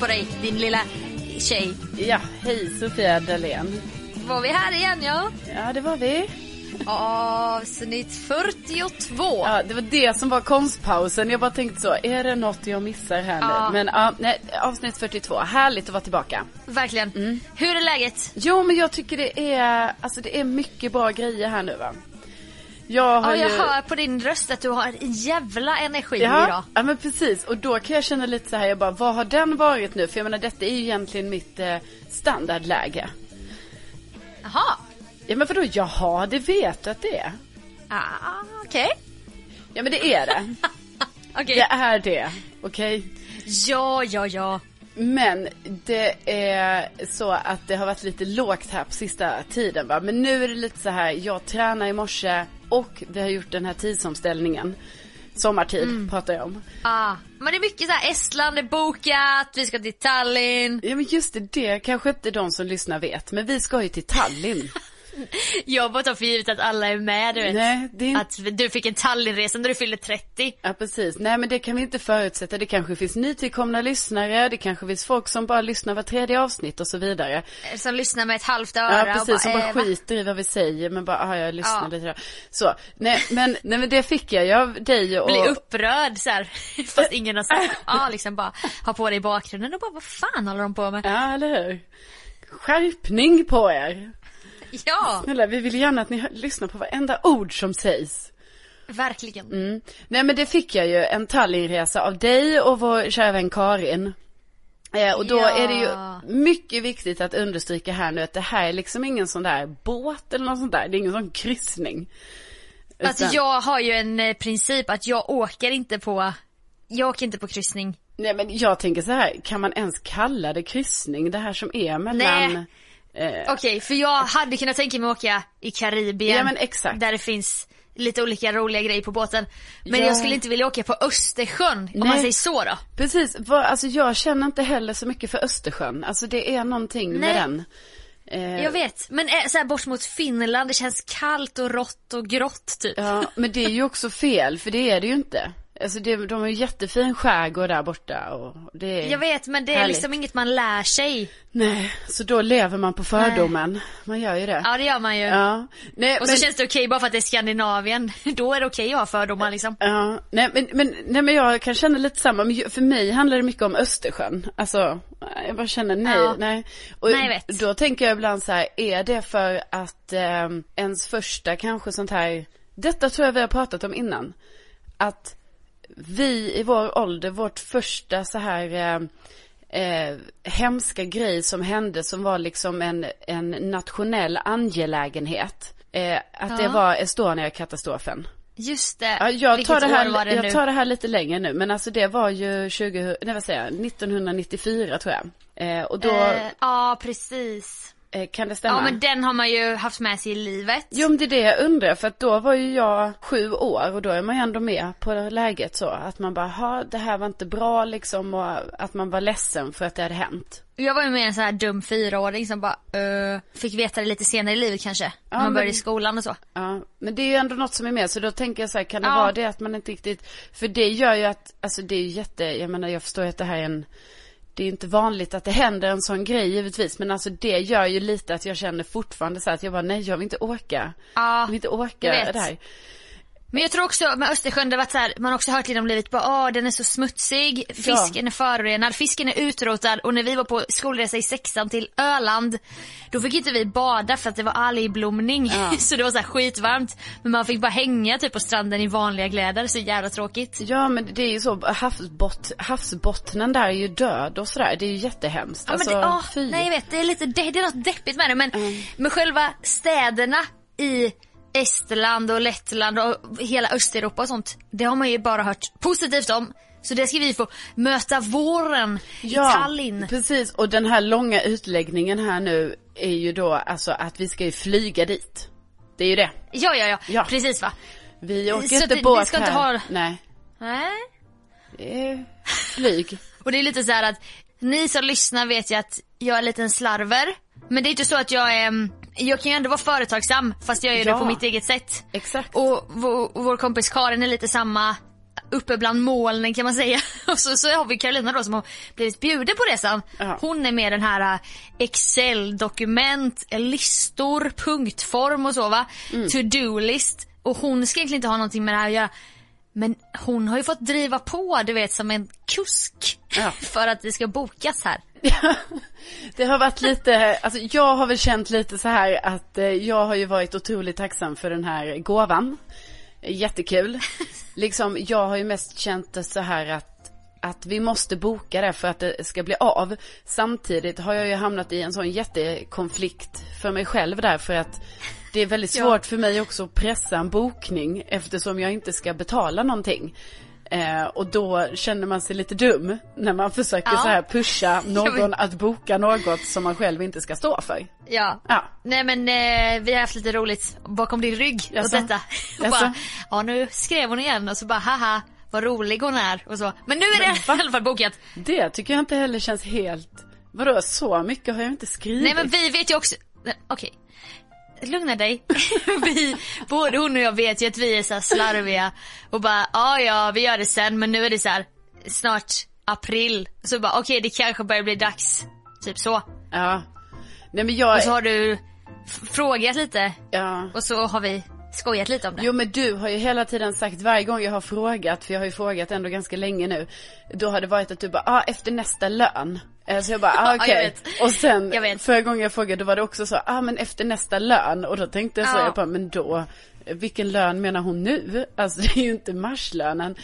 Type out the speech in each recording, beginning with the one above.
på dig din lilla tjej. Ja, hej Sofia Dalén. Var vi här igen ja? Ja, det var vi. Avsnitt 42. Ja, det var det som var konstpausen. Jag bara tänkte så, är det något jag missar här Ja. nu? Men ja, nej, avsnitt 42. Härligt att vara tillbaka. Verkligen. Mm. Hur är läget? Jo, men jag tycker det är, alltså det är mycket bra grejer här nu va. Jag har Ja, jag ju... hör på din röst att du har en jävla energi Ja, idag. ja, men precis. Och då kan jag känna lite så här, jag bara, vad har den varit nu? För jag menar, detta är ju egentligen mitt eh, standardläge. Jaha. Ja, men vadå, jaha, det vet du att det är. Ah, okej. Ja, men det är det. Okej. Det är det, okej? Ja, ja, ja. Men det är så att det har varit lite lågt här på sista tiden va. Men nu är det lite så här, jag tränar i morse och vi har gjort den här tidsomställningen. Sommartid Mm. pratar jag om. Ah. Men det är mycket så här, Estland är bokat, vi ska till Tallinn. Ja men just det, det kanske inte de som lyssnar vet. Men vi ska ju till Tallinn. Jag bara tar för givet att alla är med du vet. Nej, det är inte... Att du fick en Tallinnresa när du fyllde 30. Ja precis, nej men det kan vi inte förutsätta. Det kanske finns nytillkomna lyssnare, det kanske finns folk som bara lyssnar var tredje avsnitt och så vidare. Som lyssnar med ett halvt öra Ja precis, som och bara eh, va? skiter i vad vi säger men bara, ah, jag lyssnar Ja. lite då. Så, nej men, nej men det fick jag ju av dig och... Bli upprörd så här, fast ingen har sagt Ja liksom bara ha på dig i bakgrunden och bara vad fan håller de på med? Ja, eller hur? Skärpning på er! Ja, Snälla, vi vill gärna att ni lyssnar på varenda ord som sägs. verkligen. Mm. Nej men det fick jag ju, en Tallinnresa av dig och vår kära vän Karin. Eh, och då Ja. är det ju mycket viktigt att understryka här nu att det här är liksom ingen sån där båt eller något sånt där. Det är ingen sån kryssning. Alltså Utan- jag har ju en eh, princip att jag åker inte på jag åker inte på kryssning. Nej men jag tänker så här, kan man ens kalla det kryssning? Det här som är mellan... Nej. Eh, Okej, för jag hade kunnat tänka mig åka i Karibien. Ja, men exakt. Där det finns lite olika roliga grejer på båten. Men Ja. jag skulle inte vilja åka på Östersjön, om Nej. man säger så då. Precis, alltså jag känner inte heller så mycket för Östersjön. Alltså det är någonting Nej. med den. Eh, Jag vet, men eh, så här bort mot Finland, det känns kallt och rått och grått typ. Ja, men det är ju också fel, för det är det ju inte. Alltså det, de har ju jättefin skärgård där borta och det är... Jag vet, men det är Härligt. liksom inget man lär sig. Nej, så då lever man på fördomen. Man gör ju det. Ja, det gör man ju. Ja. Nej, Och men, så känns det okej bara för att det är Skandinavien. Då är det okej att ha fördomar liksom. Ja, nej men, men, nej men jag kan känna lite samma, men för mig handlar det mycket om Östersjön. Alltså, jag bara känner nej, Ja. nej. Och Nej, vet. då tänker jag ibland så här, är det för att eh, ens första kanske sånt här, detta tror jag vi har pratat om innan. Att vi i vår ålder, vårt första så här eh, eh, hemska grej som hände som var liksom en, en nationell angelägenhet. Eh, att det Ja. var Estonia-katastrofen. Just det. Ja, jag, Vilket tar det här, var det jag nu? tar det här lite längre nu, men alltså det var ju 20, nej vad säger jag, 1994 tror jag. Eh, och då, Eh, ja, precis. Eh, kan det stämma? Ja, men den har man ju haft med sig i livet. Jo men det är det jag undrar, för att då var ju jag sju år och då är man ju ändå med på läget så. Att man bara, ha det här var inte bra liksom och att man var ledsen för att det hade hänt. Jag var ju med en sån här dum fyraåring som bara, eh, fick veta det lite senare i livet kanske. när man men- började i skolan och så. Ja, men det är ju ändå något som är med, så då tänker jag så här, kan det Ja. vara det att man inte riktigt, för det gör ju att, alltså det är ju jätte, jag menar jag förstår ju att det här är en, det är inte vanligt att det händer en sån grej givetvis, men alltså det gör ju lite att jag känner fortfarande så här att jag bara, nej jag vill inte åka. Ja, Jag vill inte åka det här. Men jag tror också med Östersjön, det varit så här, man har också hört lite om livet, bara åh den är så smutsig, fisken är förorenad, fisken är utrotad och när vi var på skolresa i sexan till Öland, då fick inte vi bada för att det var algblomning. Ja. så det var så här skitvarmt. Men man fick bara hänga typ på stranden i vanliga kläder, så jävla tråkigt. Ja men det är ju så, havsbott, havsbottnen där är ju död och sådär, det är ju jättehemskt. Ja, alltså, men det, fy. nej jag vet, det är lite, det, det är något deppigt med det men med själva städerna i Estland och Lettland och hela Östeuropa och sånt. Det har man ju bara hört positivt om. Så det ska vi få möta våren i Tallinn. precis. Och den här långa utläggningen här nu är ju då alltså att vi ska ju flyga dit. Det är ju det. Ja, ja, ja, Ja. precis va. Vi åker Så inte det- vi båt ska inte här. ha- Nej. Nej. Det är flyg. Och det är lite så här att ni som lyssnar vet ju att jag är en liten slarver. Men det är inte så att jag är, mm, jag kan ju ändå vara företagsam fast jag gör Ja. det på mitt eget sätt. Exakt. Och vår, vår kompis Karin är lite samma, uppe bland molnen kan man säga. Och så, så har vi Carolina då som har blivit bjuden på resan. Ja. Hon är med den här äh, Excel-dokument, listor, punktform och så va. Mm. To-do-list. Och hon ska egentligen inte ha någonting med det här att göra. Men hon har ju fått driva på du vet som en kusk. Ja. För att det ska bokas här. Det har varit lite, alltså jag har väl känt lite så här att eh, jag har ju varit otroligt tacksam för den här gåvan. Jättekul. Liksom, jag har ju mest känt det så här att, att vi måste boka det för att det ska bli av. Samtidigt har jag ju hamnat i en sån jättekonflikt för mig själv där för att det är väldigt Ja. svårt för mig också att pressa en bokning eftersom jag inte ska betala någonting. Eh, och då känner man sig lite dum när man försöker Ja. så här pusha någon att boka något som man själv inte ska stå för. Ja. Ja. Nej men eh, vi har haft lite roligt bakom din rygg och Jaså? detta. Och Jaså? bara, ja nu skrev hon igen och så bara haha vad rolig hon är och så. Men nu är det va? i alla fall bokat. Det tycker jag inte heller känns helt, vadå så mycket har jag inte skrivit. Nej men vi vet ju också, okej. Lugna dig. vi, både hon och jag vet ju att vi är så slarviga och bara ja ja vi gör det sen men nu är det så här snart april. Så bara okej det kanske börjar bli dags. Typ så. Ja. Nej men jag, Och så har du frågat lite ja. och så har vi skojat lite om det. Jo men du har ju hela tiden sagt varje gång jag har frågat, för jag har ju frågat ändå ganska länge nu. Då har det varit att du bara, ah efter nästa lön. Eh, Så jag bara, ah okej. vet. Och sen förra gången jag frågade då var det också så, ah men efter nästa lön. Och då tänkte jag så, Ja. jag bara, men då, vilken lön menar hon nu? Alltså det är ju inte marslönen.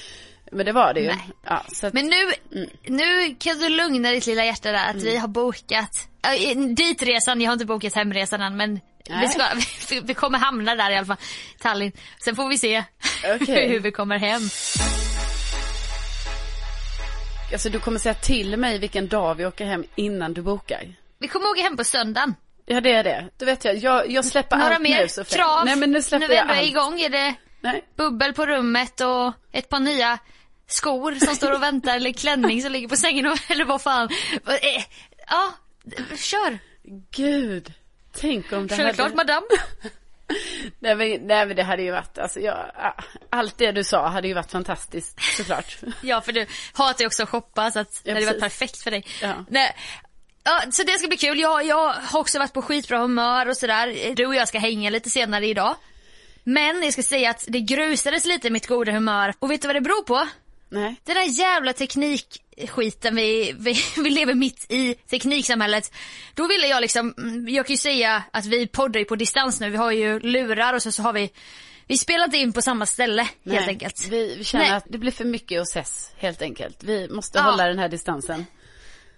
Men det var det ju. Nej. Ja, att, Men nu, Mm. nu kan du lugna ditt lilla hjärta där att vi har bokat äh, ditresan, jag har inte bokat hemresan än men Nej. vi, ska, vi, vi kommer hamna där i alla fall, Tallinn. Sen får vi se Okej. hur vi kommer hem. alltså du kommer säga till mig vilken dag vi åker hem innan du bokar. Vi kommer åka hem på söndagen. Ja det är det. Då vet jag, jag, jag släpper Några allt mer nu så krav? Nej men nu släpper vi jag ändå är allt. igång är det Nej. bubbel på rummet och ett par nya skor som står och väntar eller klänning som ligger på sängen och, eller vad fan. Eh, Ja, kör. Gud. Tänk om det Självklart hade... madame. Nej men, nej men det hade ju varit, alltså jag, allt det du sa hade ju varit fantastiskt såklart. Ja för du hatar ju också att shoppa så att det hade varit perfekt för dig. Ja. Nej. Ja, så det ska bli kul. Jag, jag har också varit på skitbra humör och sådär. Du och jag ska hänga lite senare idag. Men jag ska säga att det grusades lite mitt goda humör. Och vet du vad det beror på? Nej. Den där jävla teknikskiten vi, vi, vi lever mitt i, tekniksamhället. Då ville jag liksom, mm, jag kan ju säga att vi poddar ju på distans nu. Vi har ju lurar och så, så har vi, vi spelar inte in på samma ställe helt nej. enkelt. Vi, vi känner Nej. att det blir för mycket att ses helt enkelt. Vi måste Ja. hålla den här distansen.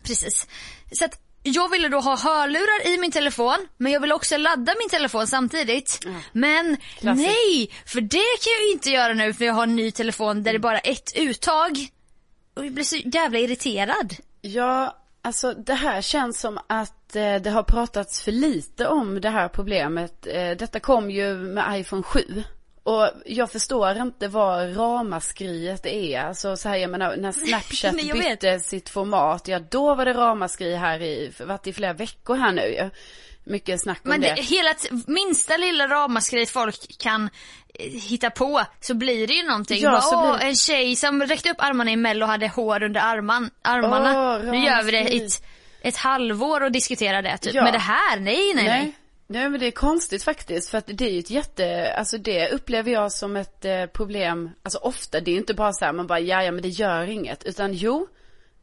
Precis. Så att jag ville då ha hörlurar i min telefon, men jag ville också ladda min telefon samtidigt. Men Klassiskt. nej, för det kan jag inte göra nu för jag har en ny telefon där det bara är ett uttag. Och jag blir så jävla irriterad. Ja, alltså det här känns som att eh, det har pratats för lite om det här problemet. Eh, detta kom ju med iPhone 7. Och jag förstår inte vad ramaskriet är. Alltså så här, jag menar, när Snapchat Nej, jag vet. bytte sitt format, ja då var det ramaskri här i, varit i flera veckor här nu ju. Mycket snack om Men det, det. hela minsta lilla ramaskri folk kan eh, hitta på så blir det ju någonting. Ja, Bara, så Åh, blir- En tjej som räckte upp armarna i mello och hade hår under arman, armarna. Åh, nu gör vi det i ett, ett halvår och diskuterar det typ. Ja. Men det här, nej nej nej. Nej. Nej men det är konstigt faktiskt för att det är ju ett jätte, alltså det upplever jag som ett eh, problem, alltså ofta, det är ju inte bara så här man bara ja ja men det gör inget, utan jo,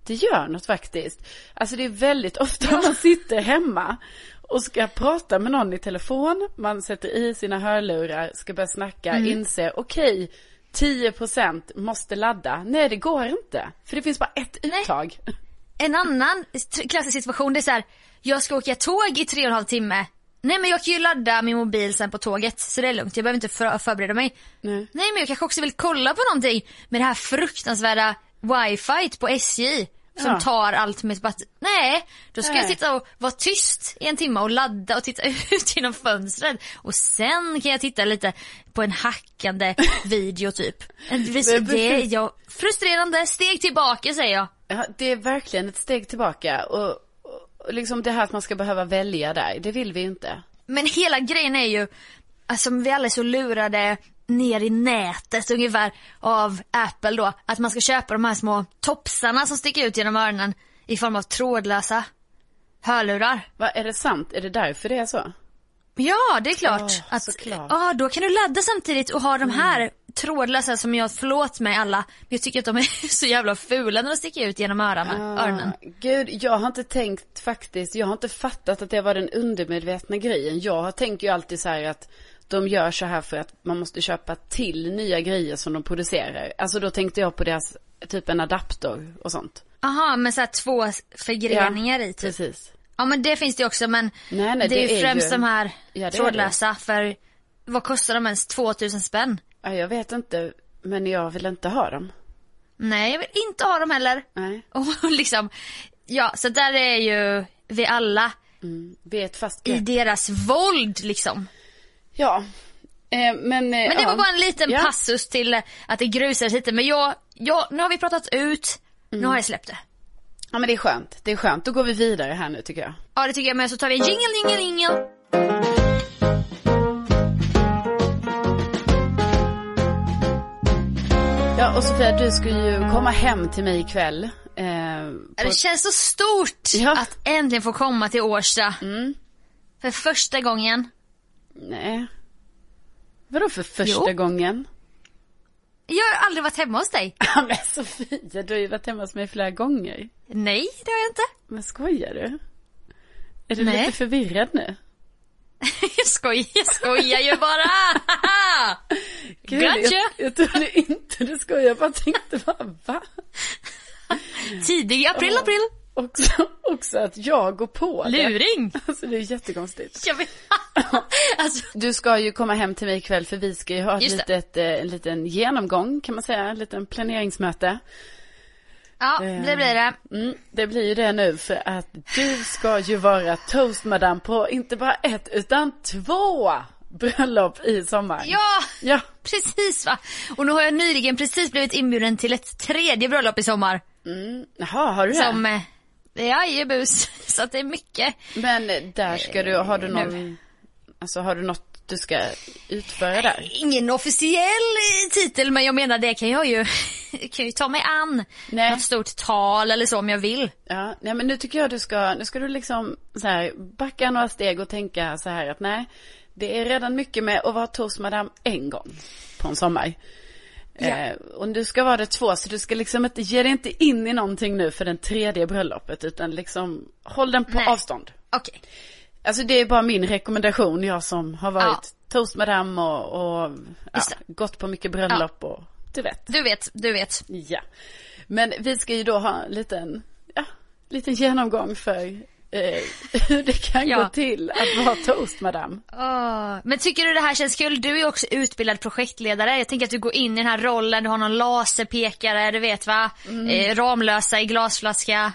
det gör något faktiskt. Alltså det är väldigt ofta man sitter hemma och ska prata med någon i telefon, man sätter i sina hörlurar, ska börja snacka, Mm. inser okej, 10% måste ladda. Nej det går inte, för det finns bara ett uttag. En annan klassisk situation det är så här, jag ska åka tåg i tre och en halv timme. Nej men jag kan ju ladda min mobil sen på tåget så det är lugnt, jag behöver inte för- förbereda mig. Nej. Nej men jag kanske också vill kolla på någonting med det här fruktansvärda wifi på SJ. Som Ja. tar allt med batteri. Nej, då ska jag Nej. sitta och vara tyst i en timme och ladda och titta ut genom fönstret. Och sen kan jag titta lite på en hackande video typ. Det, är jag, frustrerande, steg tillbaka säger jag. Ja, det är verkligen ett steg tillbaka och liksom det här att man ska behöva välja där, det vill vi inte. Men hela grejen är ju alltså vi alla är så lurade ner i nätet ungefär av Apple då, att man ska köpa de här små topsarna som sticker ut genom öronen i form av trådlösa hörlurar. Va, är det sant? Är det därför det är så? Ja, det är klart. Åh, att. Ja, då kan du ladda samtidigt och ha de här trådlösa som jag, förlåt mig alla, men jag tycker att de är så jävla fula när de sticker ut genom öronen. öronen. Ah, Gud, jag har inte tänkt faktiskt, jag har inte fattat att det var den undermedvetna grejen. Jag tänkt ju alltid så här att de gör så här för att man måste köpa till nya grejer som de producerar. Alltså då tänkte jag på deras, typ en adapter och sånt. Aha, med så här två förgreningar i typ. Precis. Ja men det finns det också men Nej, nej, det, är ju främst ju- de här Ja, trådlösa för vad kostar de ens? 2000 spänn? Ja, jag vet inte, men jag vill inte ha dem. Nej jag vill inte ha dem heller. Nej. Och liksom, ja så där är ju vi alla Mm. Vi är ett fast i grepp. deras våld liksom. Ja. Eh, men, eh, Men det ja. var bara en liten Ja. passus till eh, att det grusades lite men jag, jag, nu har vi pratat ut, Mm. nu har jag släppt det. Ja men det är skönt, det är skönt. Då går vi vidare här nu tycker jag. Ja det tycker jag med så tar vi en jingle jingle jingle. Ja och Sofia, du ska ju komma hem till mig ikväll. Eh, på... Det känns så stort Ja. att äntligen få komma till Årsta. Mm. För första gången. Nej. Vadå för första Jo. gången? Jag har aldrig varit hemma hos dig. Ja men Sofia, du har ju varit hemma hos mig flera gånger. Nej, det har jag inte. Men skojar du? Är du Nej. lite förvirrad nu? Jag skojar, jag skojar ju bara. Gud, Gotcha. jag, jag trodde inte du skojade, jag bara tänkte bara va? Tidig april, april. Också, också att jag går på det. Luring. Alltså det är jättekonstigt. Jag vet. alltså, Du ska ju komma hem till mig ikväll för vi ska ju ha ett Just litet, eh, en liten genomgång kan man säga, en liten planeringsmöte. ja, det blir det. Mm, det blir ju det nu för att du ska ju vara toastmadam på inte bara ett utan två bröllop i sommar. Ja, Ja, precis va. Och nu har jag nyligen precis blivit inbjuden till ett tredje bröllop i sommar. mm, jaha, har du det? Som, eh, jajebus. Så att det är mycket. Men där ska du, har du Eh, någon, alltså har du något du ska utföra där? Ingen officiell eh, titel men jag menar det kan jag ju, kan ju ta mig an. Nej. Något stort tal eller så om jag vill. Ja, nej men nu tycker jag du ska, nu ska du liksom så här backa några steg och tänka så här att nej, det är redan mycket med att vara toastmadam en gång på en sommar. Ja. Eh, och du ska vara det två, så du ska liksom inte, ge dig inte in i någonting nu för den tredje bröllopet, utan liksom håll den på Nej. avstånd. Okej. Alltså det är bara min rekommendation, jag som har varit toastmadam och, och ja, gått på mycket bröllop och du vet. Du vet, du vet. Ja. Men vi ska ju då ha en liten, ja, liten genomgång för hur det kan Ja. gå till att vara toastmadam. Åh, Men tycker du det här känns kul? Du är också utbildad projektledare. Jag tänker att du går in i den här rollen, du har någon laserpekare, du vet va? Mm. Eh, Ramlösa i glasflaska,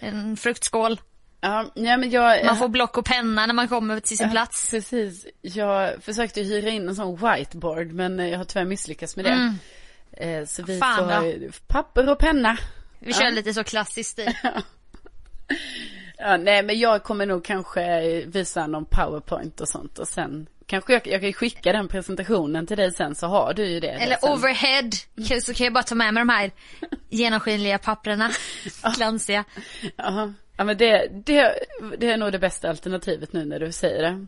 en fruktskål. Ja, nej men jag... Man får block och penna när man kommer till sin plats. Precis. Jag försökte hyra in en sån whiteboard men eh, jag har tyvärr misslyckats med det. Eh, Så vi Mm. Fan får papper och penna. Vi kör lite så klassiskt stil. Ja, nej men jag kommer nog kanske visa någon powerpoint och sånt och sen kanske jag, jag kan skicka den presentationen till dig sen så har du ju det. Eller sen. overhead, så kan jag bara ta med mig de här genomskinliga papperna. Glansiga. Ja, ja men det, det, det är nog det bästa alternativet nu när du säger det.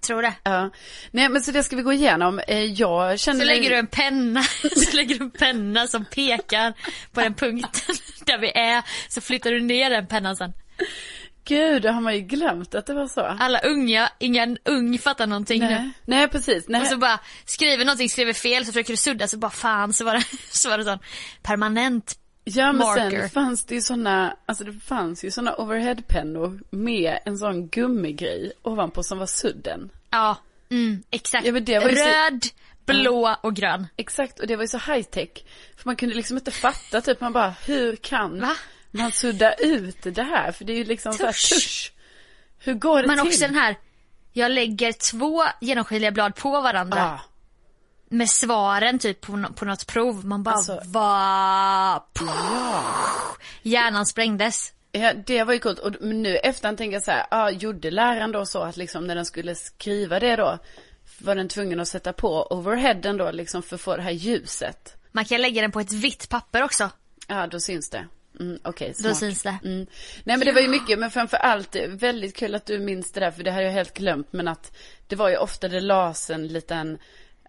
Tror det. Ja, nej men så det ska vi gå igenom. Eh, Jag känner Så lägger du en penna, så lägger du en penna som pekar på den punkten där vi är. Så flyttar du ner den pennan sen. Gud, det har man ju glömt att det var så. Alla unga, ingen ung fattar någonting nu. Nej, nej precis. Nej. Och så bara skriver någonting, skriver fel, så försöker du sudda så bara fan så var det, så var det sån permanent. ja men marker. sen fanns det ju såna, alltså det fanns ju såna overheadpennor med en sån gummigrej ovanpå som var sudden. Ja, mm, exakt. Ja, så- Röd, blå och grön. Exakt, och det var ju så high tech. För man kunde liksom inte fatta, typ man bara, hur kan Va? Man sudda ut det här? För det är ju liksom så här Tusch. tusch. Hur går det Men till? också den här, jag lägger två genomskinliga blad på varandra. Ja, Med svaren typ på, på något prov. Man bara, Alltså- va? ja. Hjärnan sprängdes. Ja, det var ju coolt. Och men nu efterhand tänker jag så här, ja, gjorde läraren då så att liksom när den skulle skriva det då, var den tvungen att sätta på overheaden då liksom för att få det här ljuset. Man kan lägga den på ett vitt papper också. Ja, då syns det. Mm, Okej, Då smart. syns det. Mm. Nej men det var ju mycket, men framför allt väldigt kul att du minns det där, för det hade jag helt glömt. Men att det var ju ofta det lades en liten,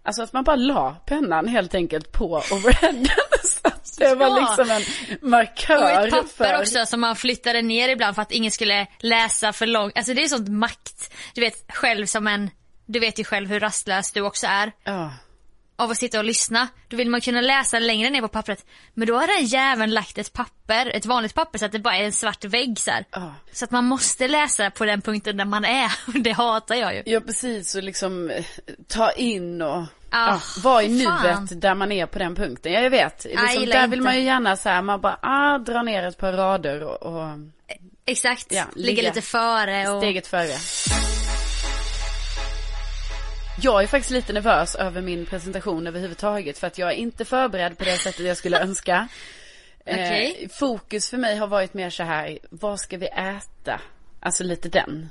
alltså att man bara la pennan helt enkelt på overheaden. Så att det var Ja. liksom en markör Och ett papper för... också som man flyttade ner ibland för att ingen skulle läsa för långt. Alltså det är sånt makt. Du vet själv som en, du vet ju själv hur rastlös du också är. Ja. Av att sitta och lyssna. Då vill man kunna läsa längre ner på pappret. Men då har den jäveln lagt ett papper, ett vanligt papper så att det bara är en svart vägg så. Ja. Så att man måste läsa på den punkten där man är. Det hatar jag ju. Ja precis, och liksom eh, ta in och Ah, ja, vara i nuet där man är på den punkten. Ja, jag vet. Liksom, där vill inte. man ju gärna så här, man bara ah, dra ner ett par rader och, och Exakt. Ja, Ligga ligga lite före och... steget före. Jag är faktiskt lite nervös över min presentation överhuvudtaget för att jag är inte förberedd på det sättet jag skulle önska. Eh, fokus för mig har varit mer så här, vad ska vi äta? Alltså lite den.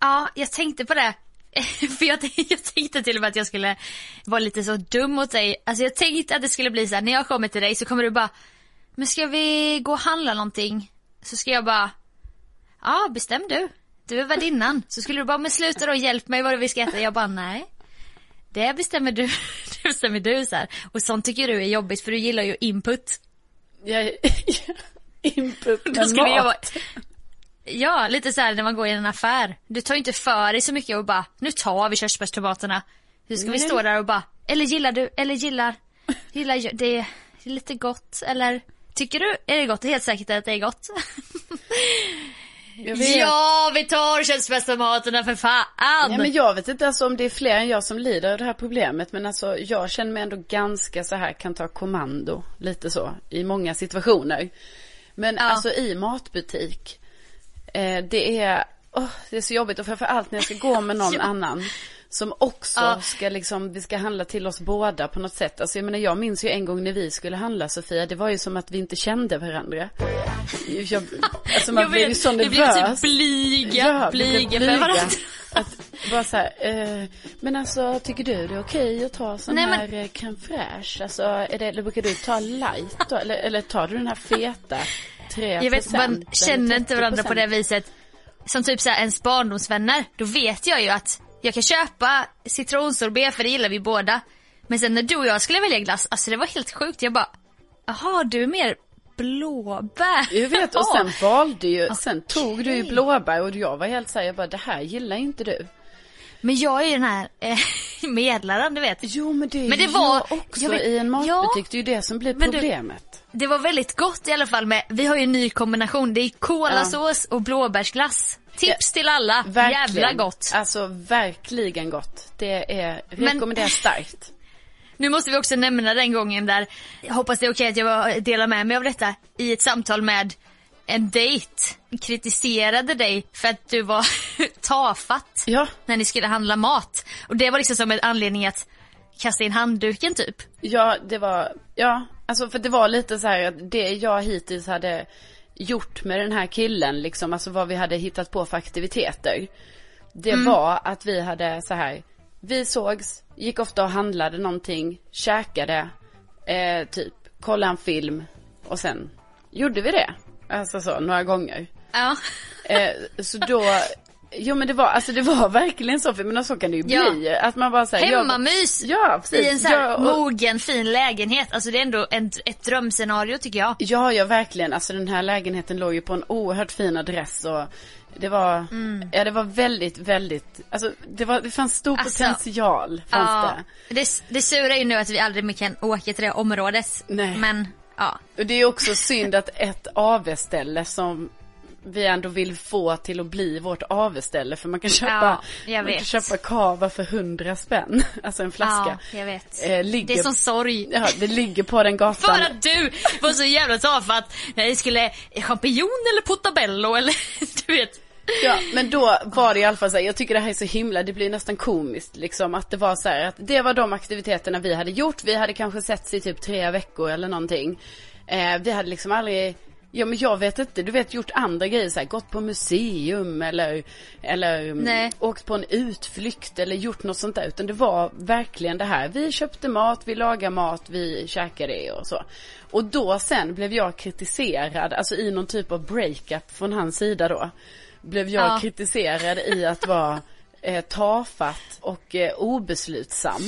Ja, jag tänkte på det. För jag, jag tänkte till och med att jag skulle vara lite så dum mot dig. Alltså jag tänkte att det skulle bli så här, när jag kommer till dig så kommer du bara, men ska vi gå och handla någonting? Så ska jag bara, ja bestäm du. Du är värdinnan. Så skulle du bara, men sluta då, hjälp mig vad vi ska äta. Jag bara, nej. Det bestämmer du. Det bestämmer du så här. Och sånt tycker du är jobbigt för du gillar ju input. Jag, input Då med skulle mat. jag vara... Ja, lite så här när man går i en affär. Du tar ju inte för dig så mycket och bara, nu tar vi körsbärstomaterna. Hur ska vi Nej. stå där och bara, eller gillar du, eller gillar, gillar det är lite gott, eller tycker du, är det gott? Helt säkert att det är gott. Ja, vi tar körsbärstomaterna för fan! Ja, men jag vet inte alltså om det är fler än jag som lider av det här problemet. Men alltså jag känner mig ändå ganska så här, kan ta kommando. Lite så, i många situationer. Men Ja. alltså i matbutik. Eh, det är, åh, det är så jobbigt och framförallt när jag ska gå med någon annan. Som också Ja. ska liksom, vi ska handla till oss båda på något sätt. Alltså jag menar jag minns ju en gång när vi skulle handla Sofia, det var ju som att vi inte kände varandra. Jag, alltså man jag blev ju så vi blev nervös. typ blyga, Ja, blyga för varandra. Att bara så här, eh, men alltså tycker du det är okej att ta sån Nej, här men... crème fraîche? Alltså, är det, eller brukar du ta light då? Eller, eller tar du den här feta 3 Jag vet, man känner inte varandra på det viset. Som typ såhär ens barndomsvänner. Då vet jag ju att jag kan köpa citronsorbet för det gillar vi båda. Men sen när du och jag skulle välja glass, alltså det var helt sjukt. Jag bara, jaha du är mer blåbär. Jag vet, och sen valde ju, sen tog du ju blåbär och jag var helt såhär, jag bara det här gillar inte du. Men jag är ju den här eh, medlaren du vet. Jo men det är Men det var- jag också jag vet- i en matbutik, Ja. det är ju det som blir du- problemet. Det var väldigt gott i alla fall med, vi har ju en ny kombination. Det är kolasås och blåbärsglass. Tips till alla. Jävla gott. Alltså verkligen gott. Det är, Men- rekommenderas starkt. Nu måste vi också nämna den gången där, jag hoppas det är okej att jag delar med mig av detta, i ett samtal med en dejt kritiserade dig för att du var tafatt Ja, när ni skulle handla mat. Och det var liksom som en anledning att kasta in handduken typ. Ja, det var, ja, alltså för det var lite så här att det jag hittills hade gjort med den här killen, liksom, alltså vad vi hade hittat på för aktiviteter. Det var att vi hade så här, vi sågs, gick ofta och handlade någonting, käkade, eh, typ, kollade en film och sen gjorde vi det. Alltså så, några gånger. Ja. Eh, så då, jo men det var, alltså det var verkligen så, för men så kan det ju Ja. bli. Att man bara säger Hemmamys Ja, precis. i en så här Ja, och- mogen fin lägenhet. Alltså det är ändå en, ett drömscenario tycker jag. Ja, ja verkligen. Alltså den här lägenheten låg ju på en oerhört fin adress och det var, Mm. ja det var väldigt, väldigt, alltså det var, det fanns stor Alltså, potential, fanns Ja, det. det, det sura är ju nu att vi aldrig mer kan åka till det området. Nej. Men ja. Och det är också synd att ett AV-ställe som vi ändå vill få till att bli vårt AV-ställe för man kan köpa, Ja, man kan köpa kava för hundra spänn, alltså en flaska. Ja, jag vet. Eh, ligger, Det är som sorg. Ja, det ligger på den gatan. För att du var så jävla tafatt när det skulle champinjon eller portabello eller du vet. Ja, men då var det i alla fall så här, jag tycker det här är så himla, det blir nästan komiskt liksom att det var så här att det var de aktiviteterna vi hade gjort. Vi hade kanske setts i typ tre veckor eller någonting. Eh, vi hade liksom aldrig Ja men jag vet inte, du vet gjort andra grejer så här, gått på museum eller, eller mm, Nej. åkt på en utflykt eller gjort något sånt där. Utan det var verkligen det här, vi köpte mat, vi lagade mat, vi käkade det och så. Och då sen blev jag kritiserad, alltså i någon typ av breakup från hans sida då. Blev jag Ja. kritiserad i att vara eh, tafatt och eh, obeslutsam.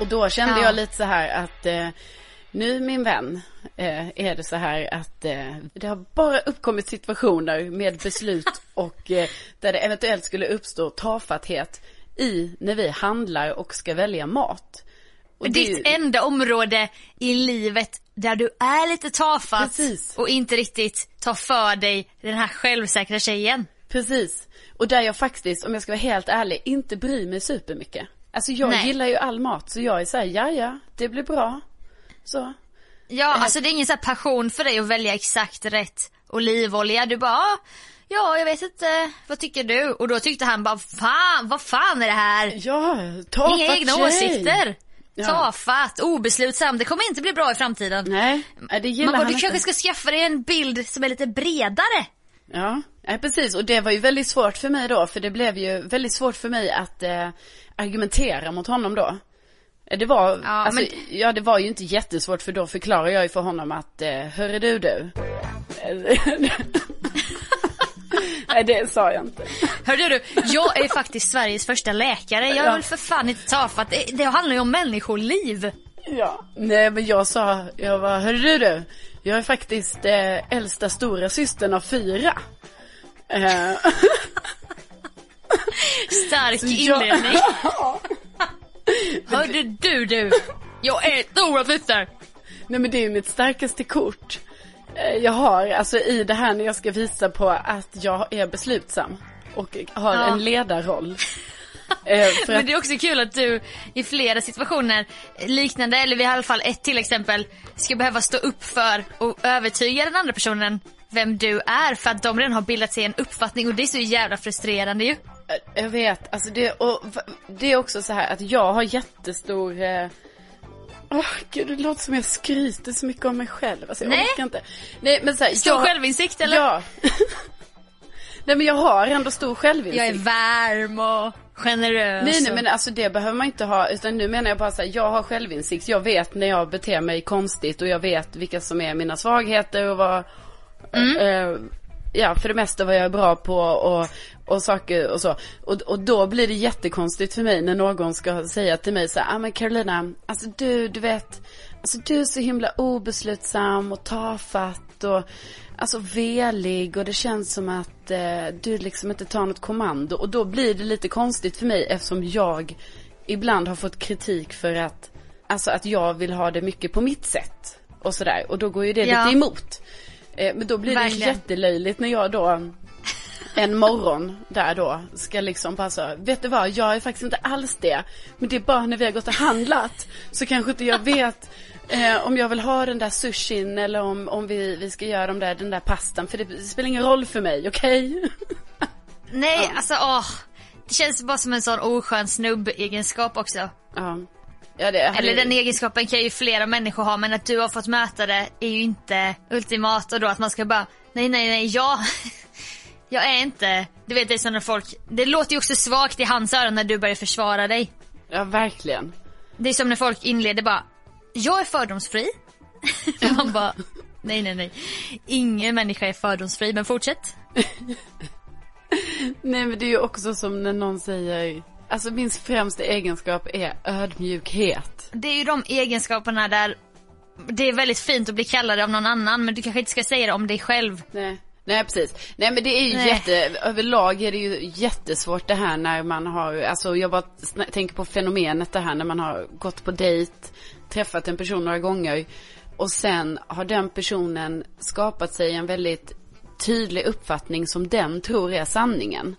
Och då kände Ja. jag lite så här att eh, nu min vän eh, är det så här att eh, det har bara uppkommit situationer med beslut och eh, där det eventuellt skulle uppstå tafatthet i när vi handlar och ska välja mat. Och Ditt ju- enda område i livet där du är lite tafatt Precis. och inte riktigt tar för dig den här självsäkra tjejen. Precis. Och där jag faktiskt, om jag ska vara helt ärlig, inte bryr mig supermycket. Alltså jag Nej. gillar ju all mat, så jag är såhär, ja ja, det blir bra. Så. Ja, alltså det är ingen så här passion för dig att välja exakt rätt olivolja. Du bara, "Ah, ja jag vet inte, vad tycker du? Och då tyckte han bara, fan, vad fan är det här? Ja, tafatt Inga egna tjej. åsikter. Ja. Tafatt, obeslutsam, det kommer inte bli bra i framtiden. Nej, det gillar Man bara, du inte. kanske ska skaffa dig en bild som är lite bredare. Ja, nej, precis. Och det var ju väldigt svårt för mig då, för det blev ju väldigt svårt för mig att eh, argumentera mot honom då. Eh, Det var, Ja, alltså, men- ja det var ju inte jättesvårt för då förklarar jag ju för honom att, eh, hörru du du. Nej det sa jag inte. Hörde du, jag är faktiskt Sveriges första läkare. Jag är Ja. väl för fan inte tafatt. Det, det handlar ju om människoliv. Ja. Nej men jag sa, jag var, hörru du. Jag är faktiskt eh, äldsta stora systern av fyra. Eh, Stark jag- inledning. Hörde du du, jag är stora syster. Nej men det är ju mitt starkaste kort. Eh, Jag har, alltså i det här när jag ska visa på att jag är beslutsam. Och har Ja. en ledarroll. Eh, Men att, det är också kul att du i flera situationer liknande, eller vi har i alla fall ett till exempel, ska behöva stå upp för och övertyga den andra personen vem du är för att de redan har bildat sig en uppfattning och det är så jävla frustrerande ju. Jag vet, alltså det, och, det är också så här att jag har jättestor eh, Åh gud det låter som jag skryter så mycket om mig själv. Alltså jag Nej. orkar inte. Nej men så här, Stor jag, självinsikt eller? Ja. Nej men jag har ändå stor självinsikt. Jag är varm och generös. Nej nej men alltså det behöver man inte ha utan nu menar jag bara så här, jag har självinsikt. Jag vet när jag beter mig konstigt och jag vet vilka som är mina svagheter och vad eh, Ja för det mesta vad jag är bra på och, och saker och så. Och, och då blir det jättekonstigt för mig när någon ska säga till mig så här, ah men Carolina, alltså du, du vet, alltså du är så himla obeslutsam och tafatt och alltså velig och det känns som att eh, du liksom inte tar något kommando. Och då blir det lite konstigt för mig eftersom jag ibland har fått kritik för att, alltså att jag vill ha det mycket på mitt sätt. Och sådär. Och då går ju det Ja. lite emot. Eh, men då blir det Verkligen. jättelöjligt när jag då en morgon där då ska liksom bara så, vet du vad, jag är faktiskt inte alls det. Men det är bara när vi har gått och handlat så kanske inte jag vet eh, om jag vill ha den där sushin eller om, om vi, vi ska göra de där, den där pastan. För det, spelar ingen roll för mig, okej? Nej, alltså åh. Det känns bara som en sån oskön snubb-egenskap också. ja. ja, det Eller den egenskapen kan ju flera människor ha men att du har fått möta det är ju inte ultimat och då att man ska bara nej nej nej jag jag är inte, du vet det är som när folk, det låter ju också svagt i hans öron när du börjar försvara dig. Ja, verkligen. Det är som när folk inleder bara jag är fördomsfri. man bara nej nej nej. Ingen människa är fördomsfri men fortsätt. Nej men det är ju också som när någon säger, alltså min främsta egenskap är ödmjukhet. Det är ju de egenskaperna där det är väldigt fint att bli kallad av någon annan men du kanske inte ska säga det om dig själv. Nej. Nej precis. Nej men det är ju Nej. jätte, överlag är det ju jättesvårt det här när man har, alltså jag bara tänker på fenomenet det här när man har gått på dejt, träffat en person några gånger och sen har den personen skapat sig en väldigt tydlig uppfattning som den tror är sanningen.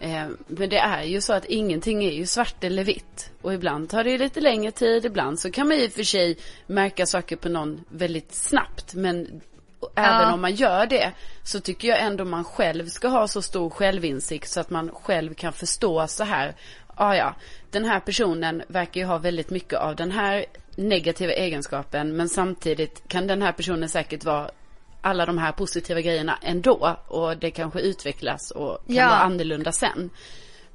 Eh, men det är ju så att ingenting är ju svart eller vitt. Och ibland tar det ju lite längre tid, ibland så kan man i och för sig märka saker på någon väldigt snabbt. Men och även Ja. om man gör det så tycker jag ändå man själv ska ha så stor självinsikt så att man själv kan förstå så här. Ah, ja, den här personen verkar ju ha väldigt mycket av den här negativa egenskapen men samtidigt kan den här personen säkert vara alla de här positiva grejerna ändå och det kanske utvecklas och kan Ja. vara annorlunda sen.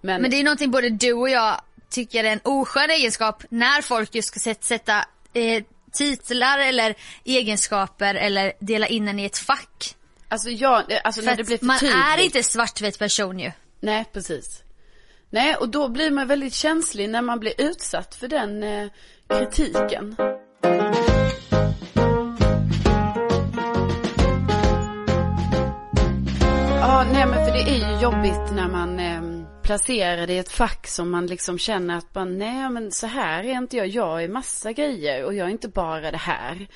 Men, Men det är någonting både du och jag tycker är en oskön egenskap när folk just ska sätt- sätta eh, titlar eller egenskaper eller dela in en i ett fack. alltså jag, alltså när det blir för man tydligt. är inte svartvit person ju. Nej, precis. Nej, och då blir man väldigt känslig när man blir utsatt för den eh, kritiken. Ja, nej men för det är ju jobbigt när man eh, placerar det i ett fack som man liksom känner att bara, nej men så här är inte jag, jag är massa grejer och jag är inte bara det här.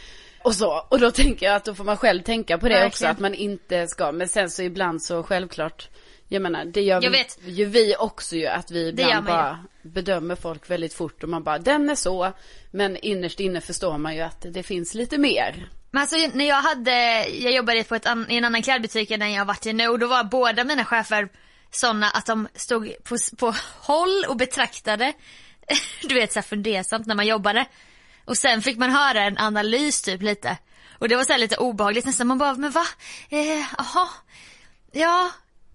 Och så, och då tänker jag att då får man själv tänka på det också, Verkligen. att man inte ska, men sen så ibland så självklart, jag menar det gör Jag vet. ju vi också ju, att vi ibland man ju. bara bedömer folk väldigt fort och man bara, den är så, men innerst inne förstår man ju att det finns lite mer. Men alltså när jag hade, jag jobbade på ett i en annan klädbutik än den jag varit i nu och då var båda mina chefer sådana att de stod på, på håll och betraktade, du vet såhär fundersamt när man jobbade. Och sen fick man höra en analys typ lite. Och det var så här lite obehagligt nästan, man bara, men va? Eh, Jaha, ja,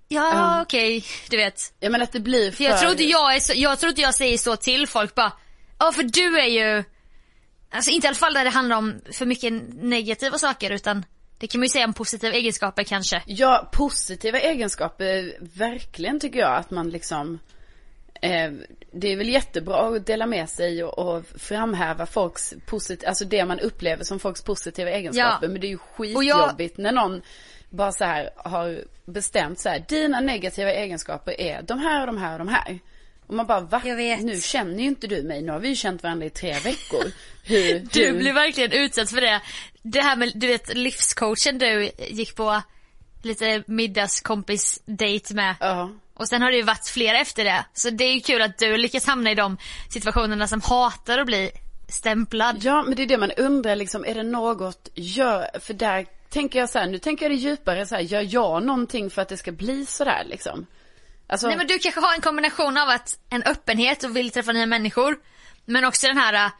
ja, Ja. okej, du vet. Jag menar att det blir för... För jag tror inte jag är så, jag tror inte jag säger så till folk bara, ja för du är ju, alltså inte i alla fall där det handlar om för mycket negativa saker utan det kan man ju säga om positiva egenskaper kanske. Ja, positiva egenskaper, verkligen tycker jag att man liksom eh, Det är väl jättebra att dela med sig och, och framhäva folks positiva, alltså det man upplever som folks positiva egenskaper. Ja. Men det är ju Och jag- skitjobbigt när någon bara så här har bestämt så här, dina negativa egenskaper är de här och de här och de här. Och man bara, va? Nu känner ju inte du mig, nu har vi ju känt varandra i tre veckor. Hur, Du hur- blir verkligen utsatt för det. Det här med, du vet livscoachen du gick på lite middagskompis date med. Ja. Och sen har det ju varit flera efter det. Så det är ju kul att du lyckas hamna i de situationerna som hatar att bli stämplad. Ja, men det är det man undrar liksom, är det något, gör, för där tänker jag så här, nu tänker jag det djupare så här, gör jag någonting för att det ska bli så där liksom? Alltså, Nej men du kanske har en kombination av att en öppenhet och vill träffa nya människor. Men också den här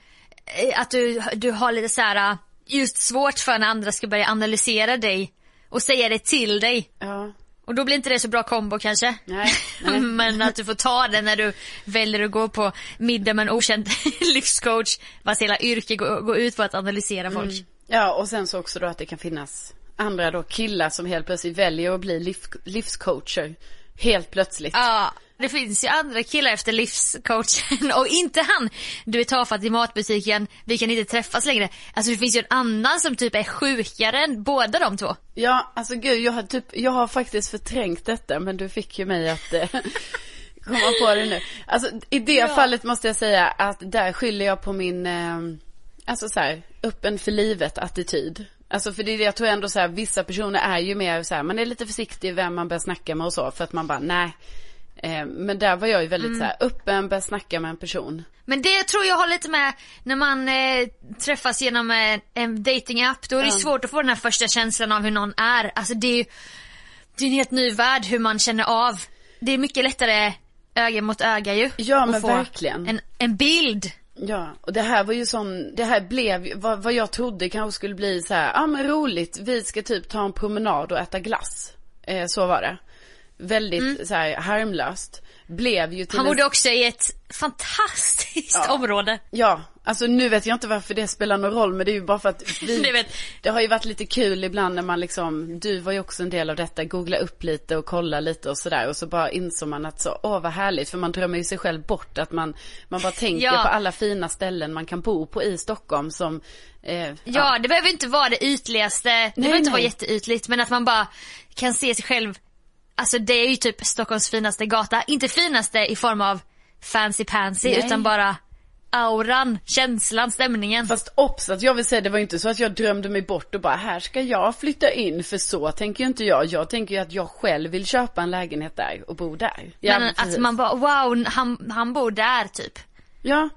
eh, att du, du har lite så här eh, just svårt för när andra ska börja analysera dig och säga det till dig. ja, Och då blir inte det så bra kombo kanske. Nej, nej. men att du får ta det när du väljer att gå på middag med en okänd livscoach vars hela yrke går, går ut på att analysera folk. Mm. ja, och sen så också då att det kan finnas andra då killar som helt plötsligt väljer att bli liv, livscoacher. Helt plötsligt. Ja, det finns ju andra killar efter livscoachen och inte han. Du är tafatt i matbutiken, vi kan inte träffas längre. Alltså det finns ju en annan som typ är sjukare än båda de två. Ja, alltså gud, jag har typ, jag har faktiskt förträngt detta, men du fick ju mig att eh, komma på det nu. Alltså i det Ja. fallet måste jag säga att där skyller jag på min, eh, alltså så här, öppen för livet attityd. Alltså för det är det jag tror ändå så här, vissa personer är ju mer så här, man är lite försiktig vem man börjar snacka med och så, för att man bara, nej. Eh, men där var jag ju väldigt så här, öppen, börja snacka med en person. Men det tror jag har lite med när man eh, träffas genom eh, en datingapp. Då är det Ja. svårt att få den här första känslan av hur någon är. Alltså det är ju det är en helt ny värld hur man känner av. Det är mycket lättare öga mot öga ju. Ja, men verkligen. En, en bild. Ja, och det här var ju sån, det här blev vad, vad jag trodde kanske skulle bli så här, ja ah, men roligt, vi ska typ ta en promenad och äta glass. Eh, så var det. Väldigt så här harmlöst. Blev ju till. Han en- bodde också i ett fantastiskt Ja. område. Ja, alltså nu vet jag inte varför det spelar någon roll, men det är ju bara för att vi, Det har ju varit lite kul ibland när man liksom, du var ju också en del av detta, googla upp lite och kolla lite och sådär och så bara insåg man att så, åh vad härligt, för man drömmer ju sig själv bort att man, man bara tänker Ja. på alla fina ställen man kan bo på i Stockholm som, eh, Ja, det behöver inte vara det ytligaste. Det behöver inte nej. vara jätteytligt men att man bara kan se sig själv. Alltså det är ju typ Stockholms finaste gata. Inte finaste i form av fancy pansy Nej. utan bara auran, känslan, stämningen. Fast obs att jag vill säga det var inte så att jag drömde mig bort och bara här ska jag flytta in för så tänker ju inte jag. Jag tänker ju att jag själv vill köpa en lägenhet där och bo där. Ja, men precis. att man bara wow, han, han bor där typ. Ja.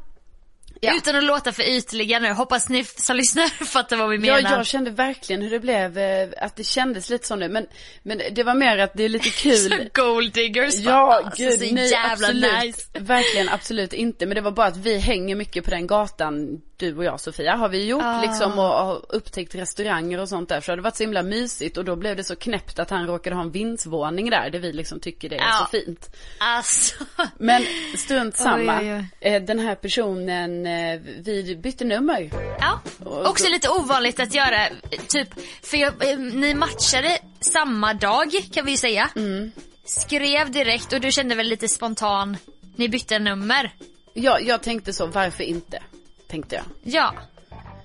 Ja. Utan att låta för ytliga nu. Hoppas ni som lyssnar fattar vad vi Ja, menar. jag kände verkligen hur det blev, eh, att det kändes lite så nu. Men, men det var mer att det är lite kul. Gold diggers Ja, alltså, gud, så nej jävla absolut. nice. Verkligen absolut inte. Men det var bara att vi hänger mycket på den gatan du och jag Sofia, har vi gjort Ah. liksom och, och upptäckt restauranger och sånt där så har det varit så himla mysigt och då blev det så knäppt att han råkade ha en vindsvåning där, där vi liksom tycker det är Ja. så fint. Alltså. Men strunt samma, Oj, oj, Eh, den här personen, eh, vi bytte nummer. Ja, Och också lite ovanligt att göra, typ, för jag, eh, ni matchade samma dag kan vi ju säga. Mm. Skrev direkt och du kände väl lite spontan, ni bytte nummer. Ja, jag tänkte så, varför inte? Tänkte jag. Ja,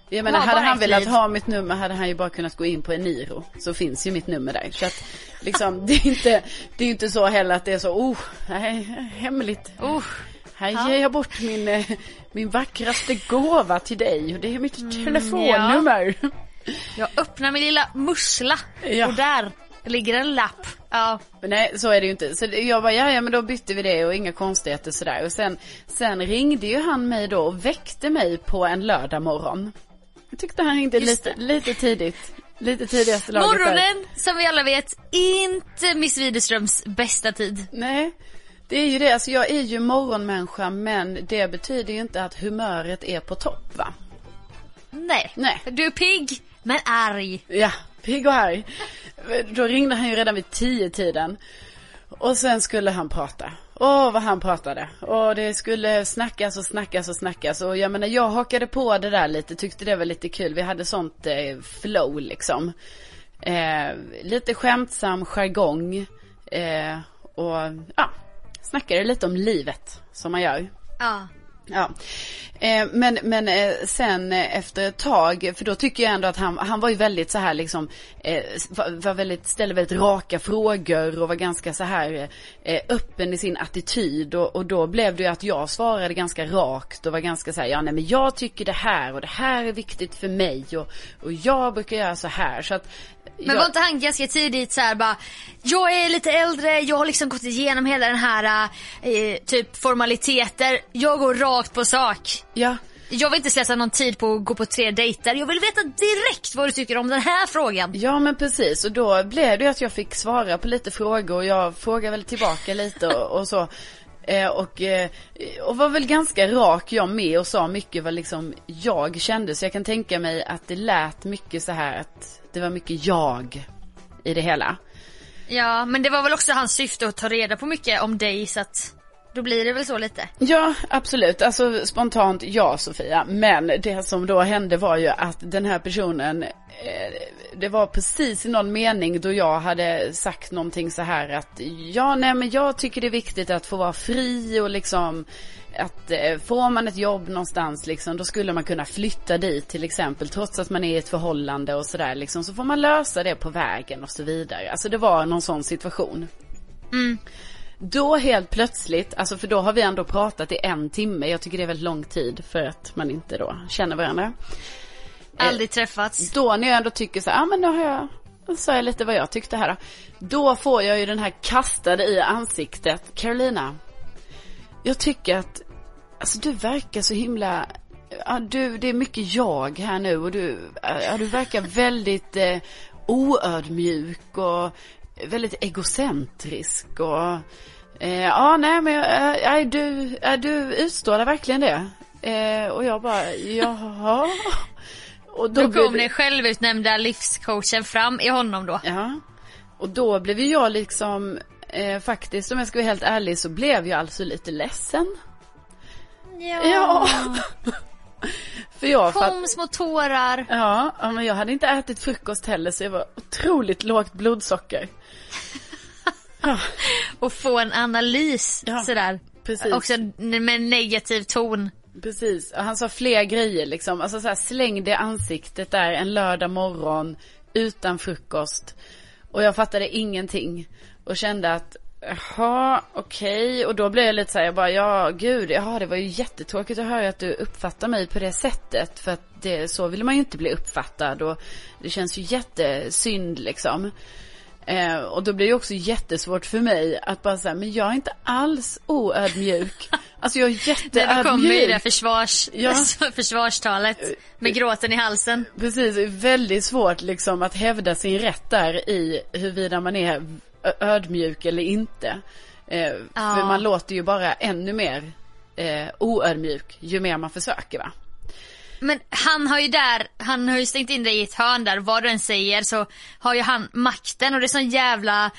Jag menar, Ja, hade han velat ha mitt nummer hade han ju bara kunnat gå in på Eniro. Så finns ju mitt nummer där. Så att, liksom, det är inte, det är inte så heller att det är så, oh, nej, hemligt. uh, Här Ja. ger jag bort min, eh, min vackraste gåva till dig och det är mitt Mm, telefonnummer. jag öppnar min lilla mussla Ja. och där ligger en lapp. Ja, Men nej, så är det ju inte. Så jag bara, ja, ja men då bytte vi det och inga konstigheter sådär. Och sen, sen ringde ju han mig då och väckte mig på en lördag morgon. Jag tyckte han ringde lite, lite tidigt. Lite tidigaste laget där. morgonen som vi alla vet, inte Miss Widerströms bästa tid. Nej, det är ju det. Alltså jag är ju morgonmänniska men det betyder ju inte att humöret är på topp va? Nej. Nej. Du är pigg, men arg. Ja, pigg och arg. Då ringde han ju redan vid tio tiden. Och sen skulle han prata. Åh, vad han pratade. Och det skulle snackas och snackas och snackas. Och jag menar, jag hakade på det där lite. Tyckte det var lite kul. Vi hade sånt eh, flow liksom. Eh, lite skämtsam jargong. Eh, och ja, snackade lite om livet som man gör. Ja. Ja, eh, men, men eh, sen eh, efter ett tag, för då tycker jag ändå att han, han var ju väldigt så här liksom, eh, var, var väldigt, ställde väldigt raka frågor och var ganska så här öppen i sin attityd. Och, och då blev det ju att jag svarade ganska rakt och var ganska så här, ja nej men jag tycker det här och det här är viktigt för mig och, och jag brukar göra så här. Så att Men jag, var inte han ganska tidigt så här bara, jag är lite äldre, jag har liksom gått igenom hela den här typ formaliteter, jag går rakt på sak. Ja, Jag vill inte slösa någon tid på att gå på tre dejter, jag vill veta direkt vad du tycker om den här frågan. Ja men precis och då blev det ju att jag fick svara på lite frågor och jag frågade väl tillbaka lite och, och så. Eh, och, eh, och var väl ganska rak jag med och sa mycket vad liksom jag kände. Så jag kan tänka mig att det lät mycket så här att det var mycket jag i det hela. Ja, men det var väl också hans syfte att ta reda på mycket om dig så att då blir det väl så lite. Ja, absolut. Alltså spontant ja Sofia. Men det som då hände var ju att den här personen, eh, det var precis i någon mening då jag hade sagt någonting så här att ja, nej men jag tycker det är viktigt att få vara fri och liksom att eh, får man ett jobb någonstans liksom då skulle man kunna flytta dit till exempel trots att man är i ett förhållande och sådär liksom så får man lösa det på vägen och så vidare. Alltså det var någon sån situation. Då helt plötsligt, alltså för då har vi ändå pratat i en timme. Jag tycker det är väldigt lång tid för att man inte då känner varandra. Aldrig träffats. Då när jag ändå tycker så här, ah, men då har jag, då sa jag lite vad jag tyckte här då. Då får jag ju den här kastade i ansiktet. Carolina, jag tycker att, alltså du verkar så himla, ja du, det är mycket jag här nu och du, ja, du verkar väldigt eh, oödmjuk och väldigt egocentrisk och eh, ja nej men eh, är du, är du utstrålar verkligen det. Eh, och jag bara, jaha. Och Då blev kom det- den självutnämnda livscoachen fram i honom då. Ja. Och då blev ju jag liksom, eh, faktiskt om jag ska vara helt ärlig så blev jag alltså lite ledsen. Ja. För jag fatt... Kom små tårar. Ja, men jag hade inte ätit frukost heller så jag var otroligt lågt blodsocker. Ja, Och få en analys Ja, sådär. precis. Också med negativ ton. precis. Och han sa fler grejer liksom. Alltså så här, slängde i ansiktet där en lördag morgon utan frukost. Och jag fattade ingenting. Och kände att, jaha, okej. Och då blev jag lite så här, jag bara, ja gud, jaha det var ju jättetråkigt att höra att du uppfattar mig på det sättet. För att det, så vill man ju inte bli uppfattad. Och det känns ju jättesynd liksom. Eh, och då blir det också jättesvårt för mig att bara säga, men jag är inte alls oödmjuk. Alltså jag är När du kommer i det jätteödmjuk. försvars, Ja. försvarstalet med gråten i halsen. Precis, det är väldigt svårt liksom att hävda sin rätt där i huruvida man är ödmjuk eller inte. Eh, Ja. För man låter ju bara ännu mer eh, oödmjuk ju mer man försöker va. Men han har ju där, han har ju stängt in dig i ett hörn där, vad du än säger så har ju han makten och det är sån jävla,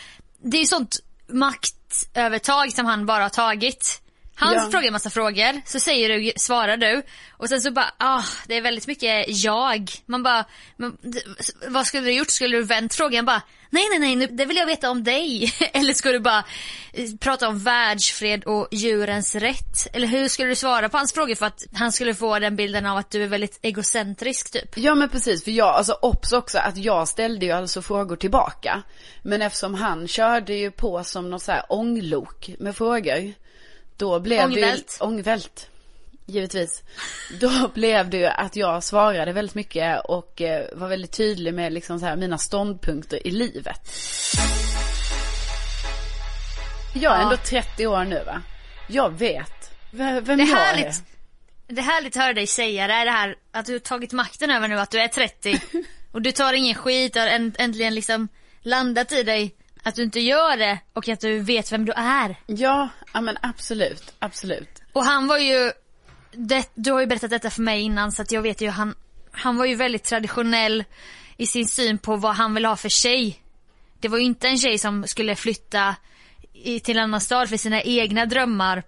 det är ju sånt maktövertag som han bara har tagit. Han Ja. frågar en massa frågor, så säger du, svarar du och sen så bara, ah, det är väldigt mycket jag. Man bara, men, d- vad skulle du gjort? Skulle du vänt frågan bara, nej nej nej, nu, det vill jag veta om dig. Eller skulle du bara eh, prata om världsfred och djurens rätt? Eller hur skulle du svara på hans frågor för att han skulle få den bilden av att du är väldigt egocentrisk typ? Ja men precis, för jag, alltså obs också att jag ställde ju alltså frågor tillbaka. Men eftersom han körde ju på som något så här ånglok med frågor. Då blev Ångvält. det ju, ångvält. Givetvis. Då blev det ju att jag svarade väldigt mycket och eh, var väldigt tydlig med liksom så här mina ståndpunkter i livet. Jag är Ja. ändå 30 år nu va. Jag vet vem Det är jag är. härligt. Det är härligt att höra dig säga det, här, det här att du har tagit makten över nu, att du är 30 och du tar ingen skit, har änt- äntligen liksom landat i dig att du inte gör det och att du vet vem du är. Ja, ja men absolut, absolut. Och han var ju, det, du har ju berättat detta för mig innan så att jag vet ju han, han var ju väldigt traditionell i sin syn på vad han vill ha för tjej. Det var ju inte en tjej som skulle flytta i, till en annan stad för sina egna drömmar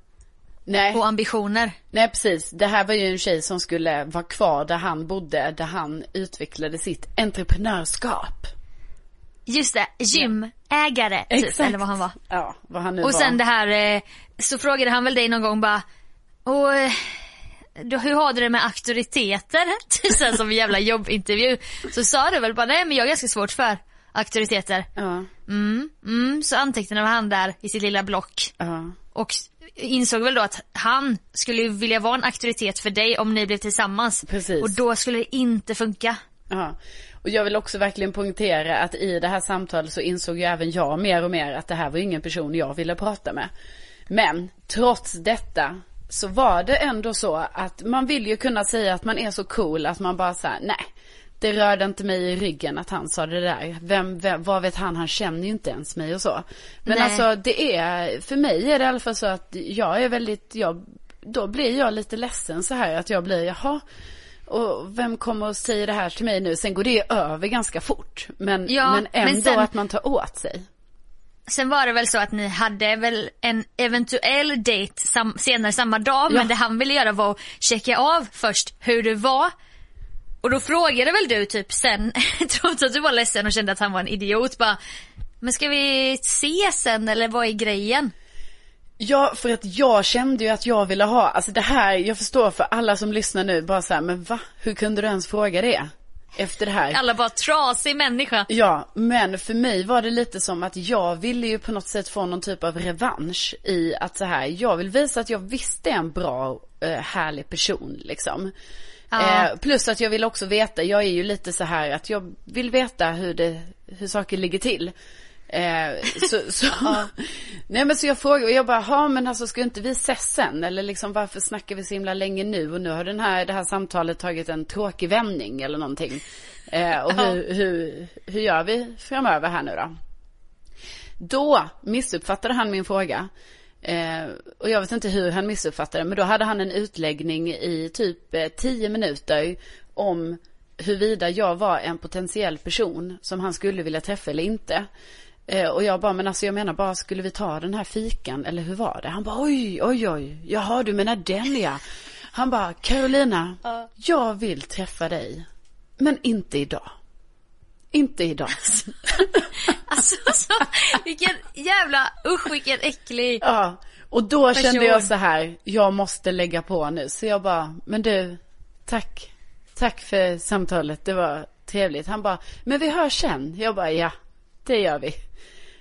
Nej. och ambitioner. Nej precis, det här var ju en tjej som skulle vara kvar där han bodde, där han utvecklade sitt entreprenörskap. Just det, gymägare typ, eller vad han var. Ja, vad han nu Och var. sen det här, eh, så frågade han väl dig någon gång bara, och eh, hur har du det med auktoriteter? Sen som en jävla jobbintervju. Så sa du väl bara, nej men jag har ganska svårt för auktoriteter. Ja, Mm, mm, så antecknade han där i sitt lilla block. ja. Och insåg väl då att han skulle vilja vara en auktoritet för dig om ni blev tillsammans. Precis. Och då skulle det inte funka. Ja, och jag vill också verkligen poängtera att i det här samtalet så insåg ju även jag mer och mer att det här var ingen person jag ville prata med. Men trots detta så var det ändå så att man vill ju kunna säga att man är så cool att man bara säger nej. Det rörde inte mig i ryggen att han sa det där. Vem, vem, vad vet han, han känner ju inte ens mig och så. Men Nej. alltså det är, för mig är det i alla fall så att jag är väldigt, jag, då blir jag lite ledsen så här att jag blir, jaha. Och vem kommer och säger det här till mig nu? Sen går det över ganska fort. Men, Ja, men men ändå sen- att man tar åt sig. Sen var det väl så att ni hade väl en eventuell dejt sam- senare samma dag Ja. men det han ville göra var att checka av först hur du var. Och då frågade väl du typ sen, trots att du var ledsen och kände att han var en idiot bara Men ska vi ses sen eller vad är grejen? Ja, för att jag kände ju att jag ville ha, alltså det här, jag förstår för alla som lyssnar nu, bara så här, men va? Hur kunde du ens fråga det? Efter det här. Alla bara trasig människa. Ja, men för mig var det lite som att jag ville ju på något sätt få någon typ av revansch i att så här, jag vill visa att jag visst är en bra, eh, härlig person liksom. Ja. Eh, plus att jag vill också veta, jag är ju lite så här att jag vill veta hur det, hur saker ligger till. Eh, så, så, nej men så jag frågar, och jag bara, ha men alltså ska inte vi ses sen? Eller liksom varför snackar vi så himla länge nu? Och nu har den här, det här samtalet tagit en tråkig vändning eller någonting. Eh, och hur, hur, hur gör vi framöver här nu då? Då missuppfattade han min fråga. Eh, och jag vet inte hur han missuppfattade men då hade han en utläggning i typ eh, tio minuter om huruvida jag var en potentiell person som han skulle vilja träffa eller inte. Eh, och jag bara, men alltså jag menar bara, skulle vi ta den här fikan eller hur var det? Han bara, oj, oj, oj, jaha du menar den ja. Han bara, Carolina, jag vill träffa dig, men inte idag. Inte idag. Alltså så, vilken jävla, usch vilken äcklig. Ja, och då Person. kände jag så här, jag måste lägga på nu. Så jag bara, men du, tack. Tack för samtalet, det var trevligt. Han bara, men vi hörs sen. Jag bara, ja, det gör vi.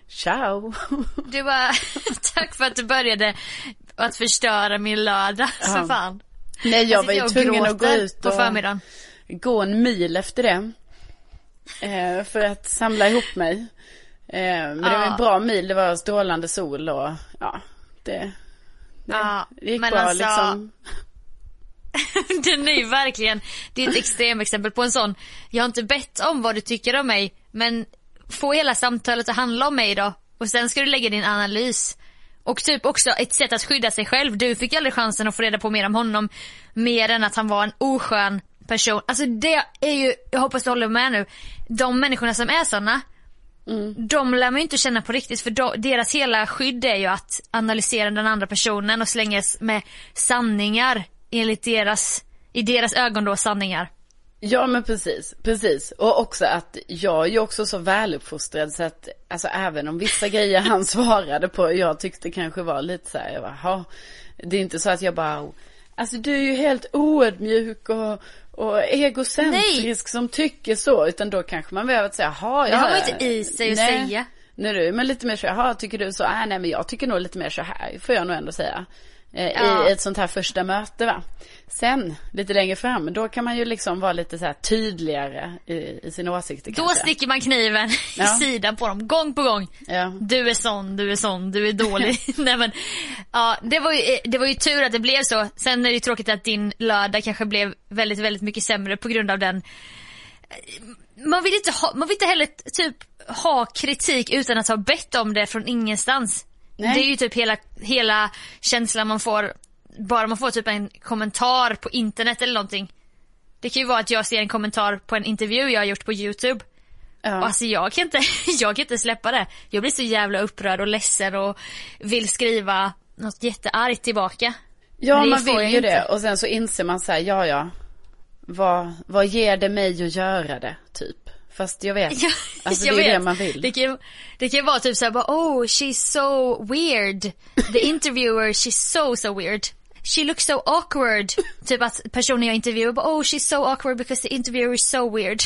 Ciao. Du bara, tack för att du började att förstöra min lördag för Ja. fan. Nej, jag var ju tvungen att gå ut på och förmiddagen. gå en mil efter det. Eh, för att samla ihop mig. Eh, men det var en bra mil, det var strålande sol och ja, det, Ja, det gick men bra alltså, liksom. den är ju verkligen, det är ett extremexempel på en sån, jag har inte bett om vad du tycker om mig, men få hela samtalet att handla om mig då. Och sen ska du lägga din analys. Och typ också ett sätt att skydda sig själv. Du fick aldrig chansen att få reda på mer om honom. Mer än att han var en oskön person. Alltså det är ju, jag hoppas du håller med nu. De människorna som är sådana, Mm. de lär man ju inte känna på riktigt för de, deras hela skydd är ju att analysera den andra personen och slängas med sanningar enligt deras, i deras ögon då sanningar. Ja men precis, precis. Och också att jag är ju också så väluppfostrad så att, alltså även om vissa grejer han svarade på, jag tyckte kanske var lite så här, jag bara, "Ha." Det är inte så att jag bara, alltså du är ju helt oödmjuk och, och egocentrisk som tycker så, utan då kanske man behöver säga, jaha, Det har man inte i sig att nej. säga. Nej du, men lite mer så, jaha, tycker du så? Äh, nej men jag tycker nog lite mer så här, får jag nog ändå säga. Eh, Ja. I ett sånt här första möte va. Sen, lite längre fram, då kan man ju liksom vara lite så här tydligare i, i sina åsikter Då kanske. sticker man kniven Ja. i sidan på dem, gång på gång. Ja. Du är sån, du är sån, du är dålig. Nej men, ja det var, ju, det var ju tur att det blev så. Sen är det ju tråkigt att din lördag kanske blev väldigt, väldigt mycket sämre på grund av den. Man vill inte, ha, man vill inte heller typ ha kritik utan att ha bett om det från ingenstans. Nej. Det är ju typ hela, hela känslan man får, bara man får typ en kommentar på internet eller någonting. Det kan ju vara att jag ser en kommentar på en intervju jag har gjort på youtube. Ja. Och Alltså jag kan, inte, jag kan inte släppa det. Jag blir så jävla upprörd och ledsen och vill skriva något jätteargt tillbaka. Ja, man vill ju inte. det. Och sen så inser man så här, ja ja. Vad, vad ger det mig att göra det, typ? Fast jag vet. Ja, alltså jag det är vet. det man vill. Det kan, det kan vara typ såhär bara, oh she's so weird. The interviewer, she's so so weird. She looks so awkward. Typ att personen jag intervjuar bara, oh she's so awkward because the interviewer is so weird.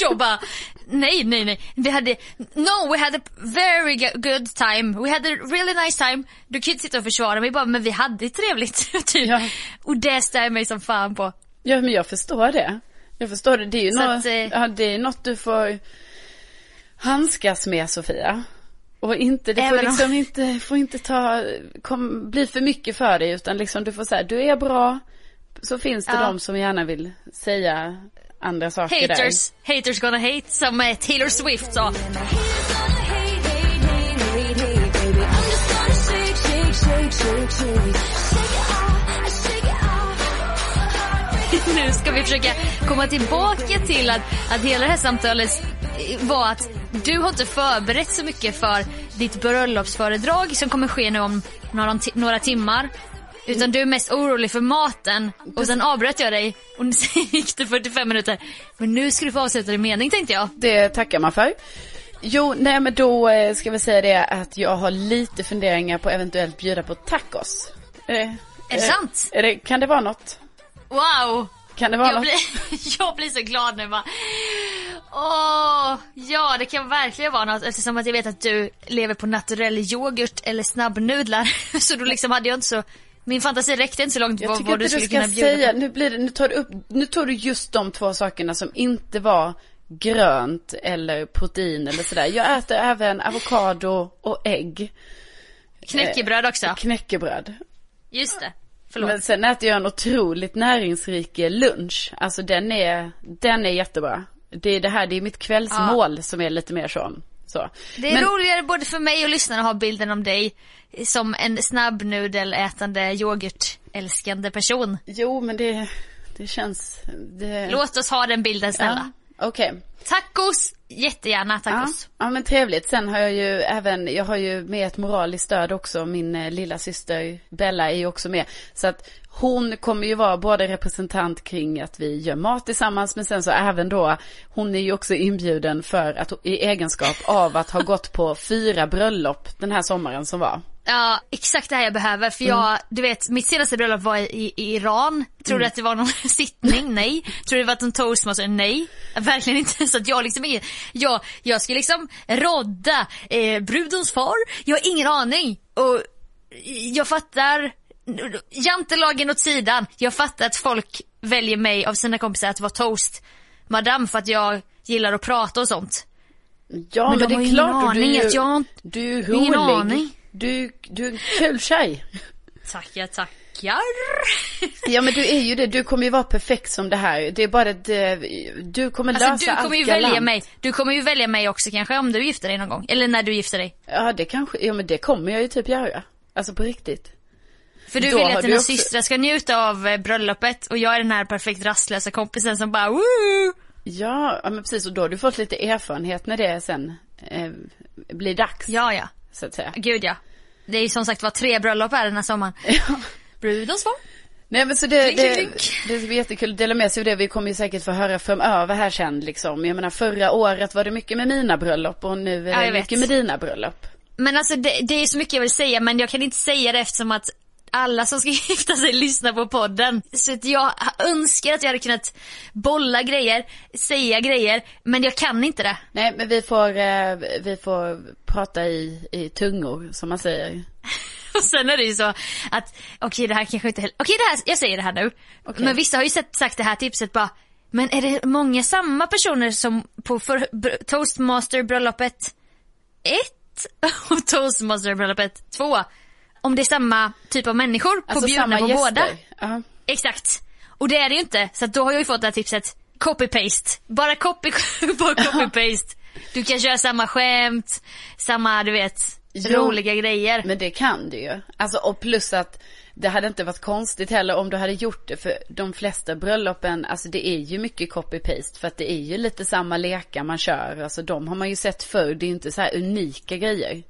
jag bara, nej nej nej. Vi hade, no we had a very go- good time. We had a really nice time. Du kan inte sitta och försvara mig bara, men vi hade trevligt. typ. Ja. Och det stör mig som fan på. Ja, men jag förstår det. Jag förstår det. Det är ju Så något, att, eh, ja, det är något du får handskas med, Sofia. Och inte, det får Även om- liksom inte, får inte ta, kom, bli för mycket för dig, utan liksom du får säga, du är bra. Så finns det Ja. de som gärna vill säga andra saker där. Haters, haters gonna hate som eh, Taylor Swift sa. Nu ska vi försöka komma tillbaka till att, att hela det här samtalet var att du har inte förberett så mycket för ditt bröllopsföredrag som kommer ske nu om några, några timmar. Utan du är mest orolig för maten och sen avbröt jag dig och sen gick det 45 minuter. Men nu ska du få avsluta din mening tänkte jag. Det tackar man för. Jo, nej men då eh, ska vi säga det att jag har lite funderingar på eventuellt bjuda på tacos. Eh, Är det sant? Är det, kan det vara något? Wow! Kan det vara Jag blir, jag blir så glad nu bara. Åh, ja det kan verkligen vara något eftersom att jag vet att du lever på naturell yoghurt eller snabbnudlar. Så då liksom hade jag inte så, min fantasi räckte inte så långt Jag vad, tycker vad du du skulle ska kunna bjuda säga, på. nu blir det, nu tar du upp, nu tar du just de två sakerna som inte var grönt eller protein eller sådär. Jag äter även avokado och ägg, Knäckebröd också. knäckebröd. Just det. Förlåt. Men sen äter jag en otroligt näringsrik lunch. Alltså den är, den är jättebra. Det är det här, det är mitt kvällsmål som är lite mer så. så. Det är Men- roligare både för mig och lyssnarna att ha bilden om dig som en snabbnudelätande yoghurtälskande person. Jo, men det, det känns, det... Låt oss ha den bilden snälla. Ja, Okej. Tacos, jättegärna Ja, tacos. ja men trevligt. Sen har jag ju även, jag har ju med ett moraliskt stöd också. Min eh, lilla syster Bella är ju också med. Så att hon kommer ju vara både representant kring att vi gör mat tillsammans. Men sen så även då, hon är ju också inbjuden för att i egenskap av att ha gått på fyra bröllop den här sommaren som var. Ja, exakt det här jag behöver. För jag, du vet, mitt senaste bröllop var i, i Iran. Tror du att det var någon sittning? Nej. Tror du det var en toastmaster? Nej. Verkligen inte. Så att jag liksom är, jag, jag ska liksom rodda eh, brudens far. Jag har ingen aning. Och jag fattar, jantelagen åt sidan. Jag fattar att folk väljer mig av sina kompisar att vara toast. Madame för att jag gillar att prata och sånt. Ja, Men men, de det är klart. aning du, är ju- jag- du är ingen rolig. Du, du är en kul tjej. Tackar, tackar. Ja men du är ju det, du kommer ju vara perfekt som det här. Det är bara att eh, du kommer lösa Alltså du kommer ju välja galant. mig. Du kommer ju välja mig också kanske om du gifter dig någon gång. Eller när du gifter dig. Ja det kanske, ja men det kommer jag ju typ göra. Alltså på riktigt. För du Då vill att dina också- systrar ska njuta av eh, bröllopet och jag är den här perfekt rastlösa kompisen som bara woo! Ja, ja men precis och då har du fått lite erfarenhet när det sen eh, blir dags. Ja, ja. Så att säga. Gud ja. Det är ju som sagt var tre bröllop här den här sommaren. Brudens svar. Nej men så det, det, det ska bli jättekul att dela med sig av det. Vi kommer ju säkert få höra framöver här sen liksom. Jag menar förra året var det mycket med mina bröllop och nu är Ja, det vet. mycket med dina bröllop. Men alltså det, det är så mycket jag vill säga men jag kan inte säga det eftersom att alla som ska gifta sig lyssnar på podden. Så att jag önskar att jag hade kunnat bolla grejer, säga grejer, men jag kan inte det. Nej men vi får, eh, vi får prata i, i tungor som man säger. Och sen är det ju så att, okej det här kanske inte heller, okej det här, jag säger det här nu. Okej. Men vissa har ju sett, sagt det här tipset bara, men är det många samma personer som på för, br- toastmaster-bröllopet 1 och toastmaster-bröllopet 2? Om det är samma typ av människor på Alltså bjudna på gäster. båda. Ja. Exakt. Och det är det ju inte. Så då har jag ju fått det här tipset. Copy-paste. Bara copy, bara copy-paste. Du kan köra samma skämt, samma du vet, Ja. roliga grejer. Men det kan du ju. Alltså och plus att det hade inte varit konstigt heller om du hade gjort det för de flesta bröllopen, alltså det är ju mycket copy-paste för att det är ju lite samma lekar man kör. Alltså de har man ju sett förr, det är ju inte så här unika grejer.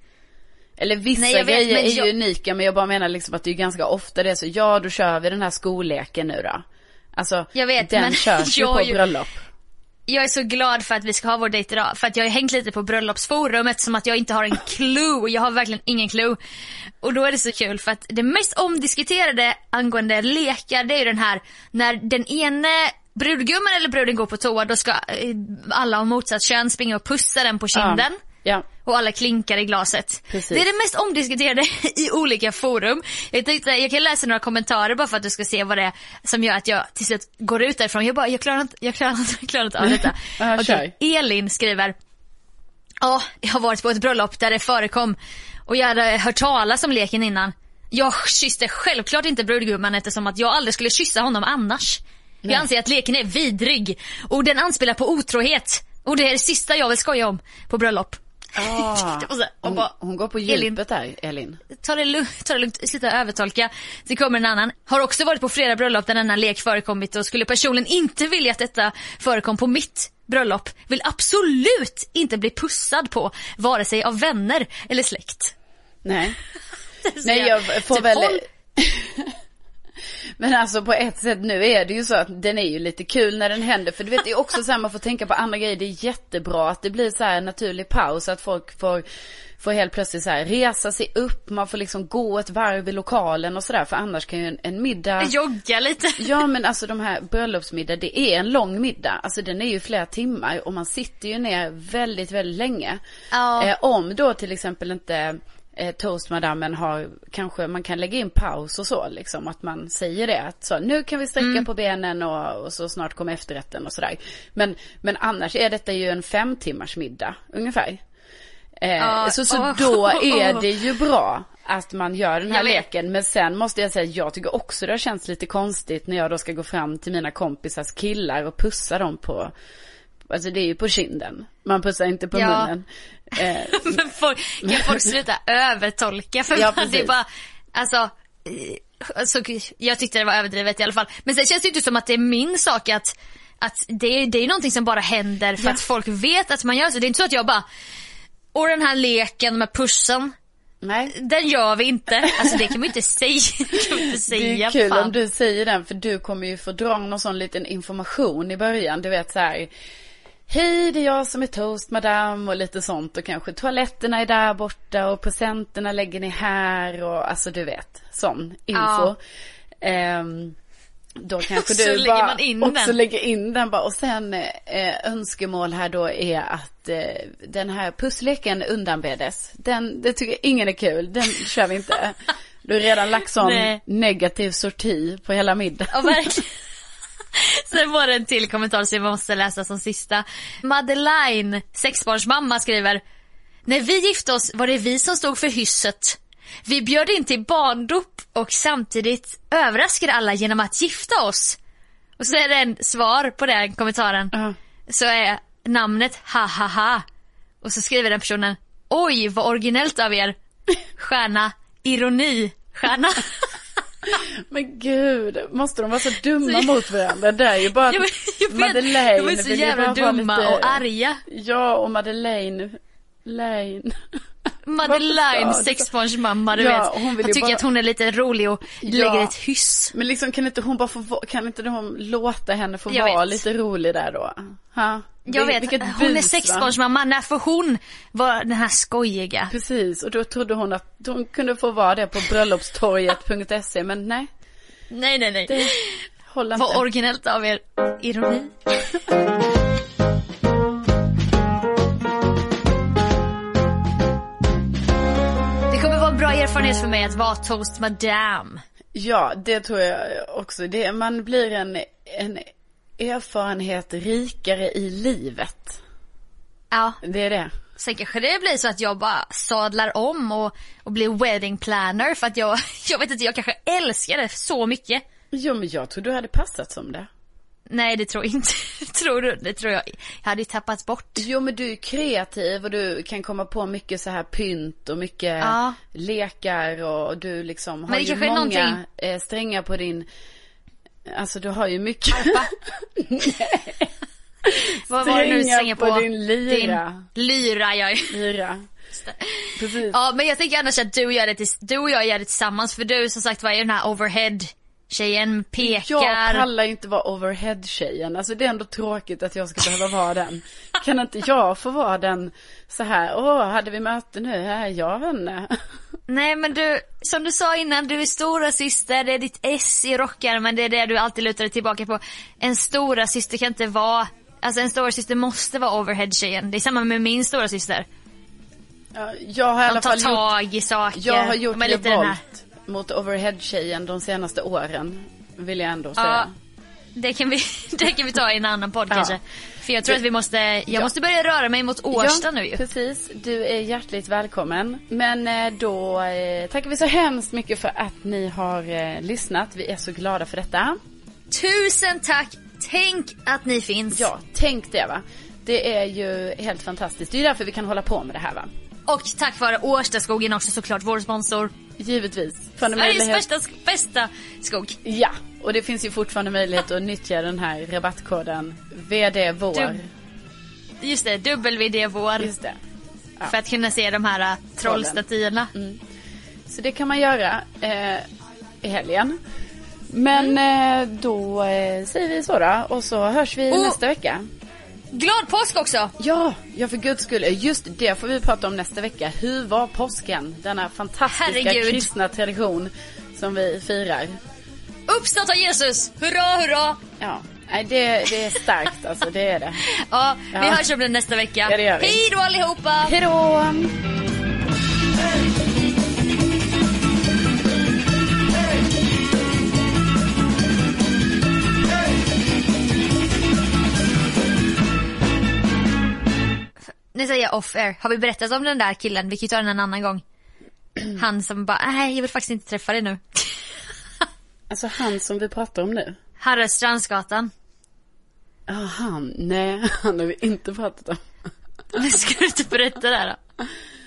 Eller vissa Nej, vet, grejer är ju jag- unika men jag bara menar liksom att det är ganska ofta det är så, ja då kör vi den här skolleken nu då. Alltså Jag vet, den men körs ju på ju- bröllop. Jag är så glad för att vi ska ha vår dejt idag. För att jag har hängt lite på bröllopsforumet som att jag inte har en clue. Jag har verkligen ingen clue. Och då är det så kul för att det mest omdiskuterade angående lekar det är ju den här när den ene brudgummen eller bruden går på toa då ska eh, alla av motsatt kön springa och pussa den på kinden. Ja. Och alla klinkar i glaset. Precis. Det är det mest omdiskuterade i olika forum. Jag tänkte, jag kan läsa några kommentarer bara för att du ska se vad det är som gör att jag till slut går ut därifrån. Jag bara, jag klarar inte, jag klarar inte, jag klarar inte av detta. Ja, Okej, Elin skriver. Ja, jag har varit på ett bröllop där det förekom och jag hade hört talas om leken innan. Jag kysste självklart inte brudgummen eftersom att jag aldrig skulle kyssa honom annars. Jag anser att leken är vidrig och den anspelar på otrohet. Och det är det sista jag vill skoja om på bröllop. Ah, Och så- och hon, bara, hon går på Elin. djupet där, Elin. ta det lugnt, ta det lugnt, sluta övertolka. Det kommer en annan. Har också varit på flera bröllop där denna lek förekommit och skulle personligen inte vilja att detta förekom på mitt bröllop. Vill absolut inte bli pussad på, vare sig av vänner eller släkt. Nej. Nej jag får typ, väl Men alltså på ett sätt nu är det ju så att den är ju lite kul när den händer. För du vet det är också så här man får tänka på andra grejer. Det är jättebra att det blir så här en naturlig paus. Att folk får, får helt plötsligt så här resa sig upp. Man får liksom gå ett varv i lokalen och sådär. För annars kan ju en, en middag. Jogga lite. Ja men alltså de här bröllopsmiddag, det är en lång middag. Alltså den är ju flera timmar och man sitter ju ner väldigt, väldigt länge. Ja. Eh, om då till exempel inte eh, toastmadammen har, kanske man kan lägga in paus och så liksom. Att man säger det. Att så, nu kan vi sträcka Mm. på benen och, och så snart kommer efterrätten och sådär. Men, men annars är detta ju en fem timmars middag ungefär. Eh, Ja, så så åh. då är det ju bra att man gör den här leken. Men sen måste jag säga, jag tycker också det har känts lite konstigt när jag då ska gå fram till mina kompisars killar och pussa dem på, alltså det är ju på kinden. Man pussar inte på Ja. munnen. Eh, Men folk, kan folk sluta övertolka? För Ja, det är bara, alltså, alltså, jag tyckte det var överdrivet i alla fall. Men sen känns det inte som att det är min sak att, att det, är- det är någonting som bara händer för Ja. att folk vet att man gör så. Det är inte så att jag bara, och den här leken med pussen, nej. den gör vi inte. Alltså det kan man inte säga. Det man inte Det säga. är kul fan. om du säger den för du kommer ju få dra någon sån liten information i början. Du vet så här. Hej det är jag som är toastmadam och lite sånt och kanske toaletterna är där borta och presenterna lägger ni här och alltså du vet sån info. Ja. Ehm, då kanske Så du lägger bara man in också den. lägger in den bara och sen eh, önskemål här då är att eh, den här pussleken undanbedes. Den, det tycker ingen är kul, den kör vi inte. Du har redan lagt sån Nej. negativ sorti på hela middagen. Ja, verkligen. Sen var det en till kommentar som jag måste läsa som sista. Madeleine, sexbarnsmamma, skriver. När vi gifte oss var det vi som stod för hysset. Vi bjöd in till barndop och samtidigt överraskade alla genom att gifta oss. Och så är det en svar på den kommentaren. Ja. Så är namnet ha ha ha. Och så skriver den personen. Oj vad originellt av er. Stjärna, ironi, stjärna. Men gud, måste de vara så dumma mot varandra? Det är ju bara att Jag jag vet, Madeleine de är så jävla dumma lite- och arga. Ja, och Madeleine, Madeleine, så? sexbarnsmamma, du Ja, vet. hon vill jag tycker bara- att hon är lite rolig och Ja. lägger ett hyss. Men liksom kan inte hon bara få, kan inte de låta henne få Jag vara vet. lite rolig där då? Ha? Jag vet, vilket hon är bus, va? sexbarnsmamma, när får hon vara den här skojiga? Precis, och då trodde hon att hon kunde få vara det på bröllopstorget.se, men nej, Nej, nej, nej. det håller Vad originellt av er. Ironi. erfarenhet för mig att vara toast madame. Ja, det tror jag också. Det, man blir en, en erfarenhet rikare i livet. Ja, Det är det. sen kanske det blir så att jag bara sadlar om och, och blir wedding planner för att jag, jag vet inte, jag kanske älskar det så mycket. Jo, men jag tror du hade passat som det. Nej, det tror jag inte. tror du? Det tror jag. Jag hade ju tappat bort. Jo, men du är kreativ och du kan komma på mycket så här pynt och mycket Ja. lekar och du liksom har det ju många någonting- eh, strängar på din, alltså du har ju mycket. Vad var det nu Strängar på på? din lyra. Din lyra, ja. Lyra. Precis. Ja, men jag tänker annars att du och jag, är det, tills- du och jag gör det tillsammans. För du som sagt var är den här overhead tjejen, pekar. Jag pallar inte vara overhead-tjejen. Alltså det är ändå tråkigt att jag ska behöva vara den. Kan inte jag få vara den så här, åh, hade vi möte nu? Äh, jag vet inte. Nej men du, som du sa innan, du är stora syster, det är ditt S i rockärmen, det är det du alltid lutar dig tillbaka på. En stora syster kan inte vara, alltså en stora syster måste vara overhead-tjejen. Det är samma med min stora syster. Ja, Jag har i alla De tar fall gjort, tag i saker. jag har gjort De är här- revolt mot overhead-tjejen de senaste åren. Vill jag ändå säga. Ja, det kan, vi, det kan vi ta i en annan podd Ja. kanske. För jag tror att vi måste, jag Ja. måste börja röra mig mot Årsta nu ju. precis. Du är hjärtligt välkommen. Men eh, då eh, tackar vi så hemskt mycket för att ni har eh, lyssnat. Vi är så glada för detta. Tusen tack! Tänk att ni finns. Ja, tänk det va. Det är ju helt fantastiskt. Det är därför vi kan hålla på med det här va. Och tack vare Årstaskogen också såklart, vår sponsor. Givetvis. Sveriges bästa, bästa skog. Ja, och det finns ju fortfarande möjlighet att nyttja den här rabattkoden VD vår. Dub- Just det, WD vår. Just det. Ja. För att kunna se de här äh, trollstatyerna. Så det kan man göra eh, i helgen. Men Mm. eh, då eh, säger vi så då. Och så hörs vi Och- nästa vecka. Glad påsk också! Ja, ja för guds skull. Just det får vi prata om nästa vecka. Hur var påsken? Denna fantastiska Herregud. kristna tradition som vi firar. Uppstått av Jesus! Hurra, hurra! Ja, nej, det, det är starkt alltså. Det är det. Ja, vi Ja. hörs om det nästa vecka. Ja, det gör vi. Hej då allihopa! Hej då! Nu säger jag off air. Har vi berättat om den där killen? Vi kan ju ta den en annan gång. Han som bara, nej jag vill faktiskt inte träffa dig nu. Alltså han som vi pratar om nu. Harald Strandsgatan. Ja, han. Nej, han har vi inte pratat om. Ska du inte berätta det här då.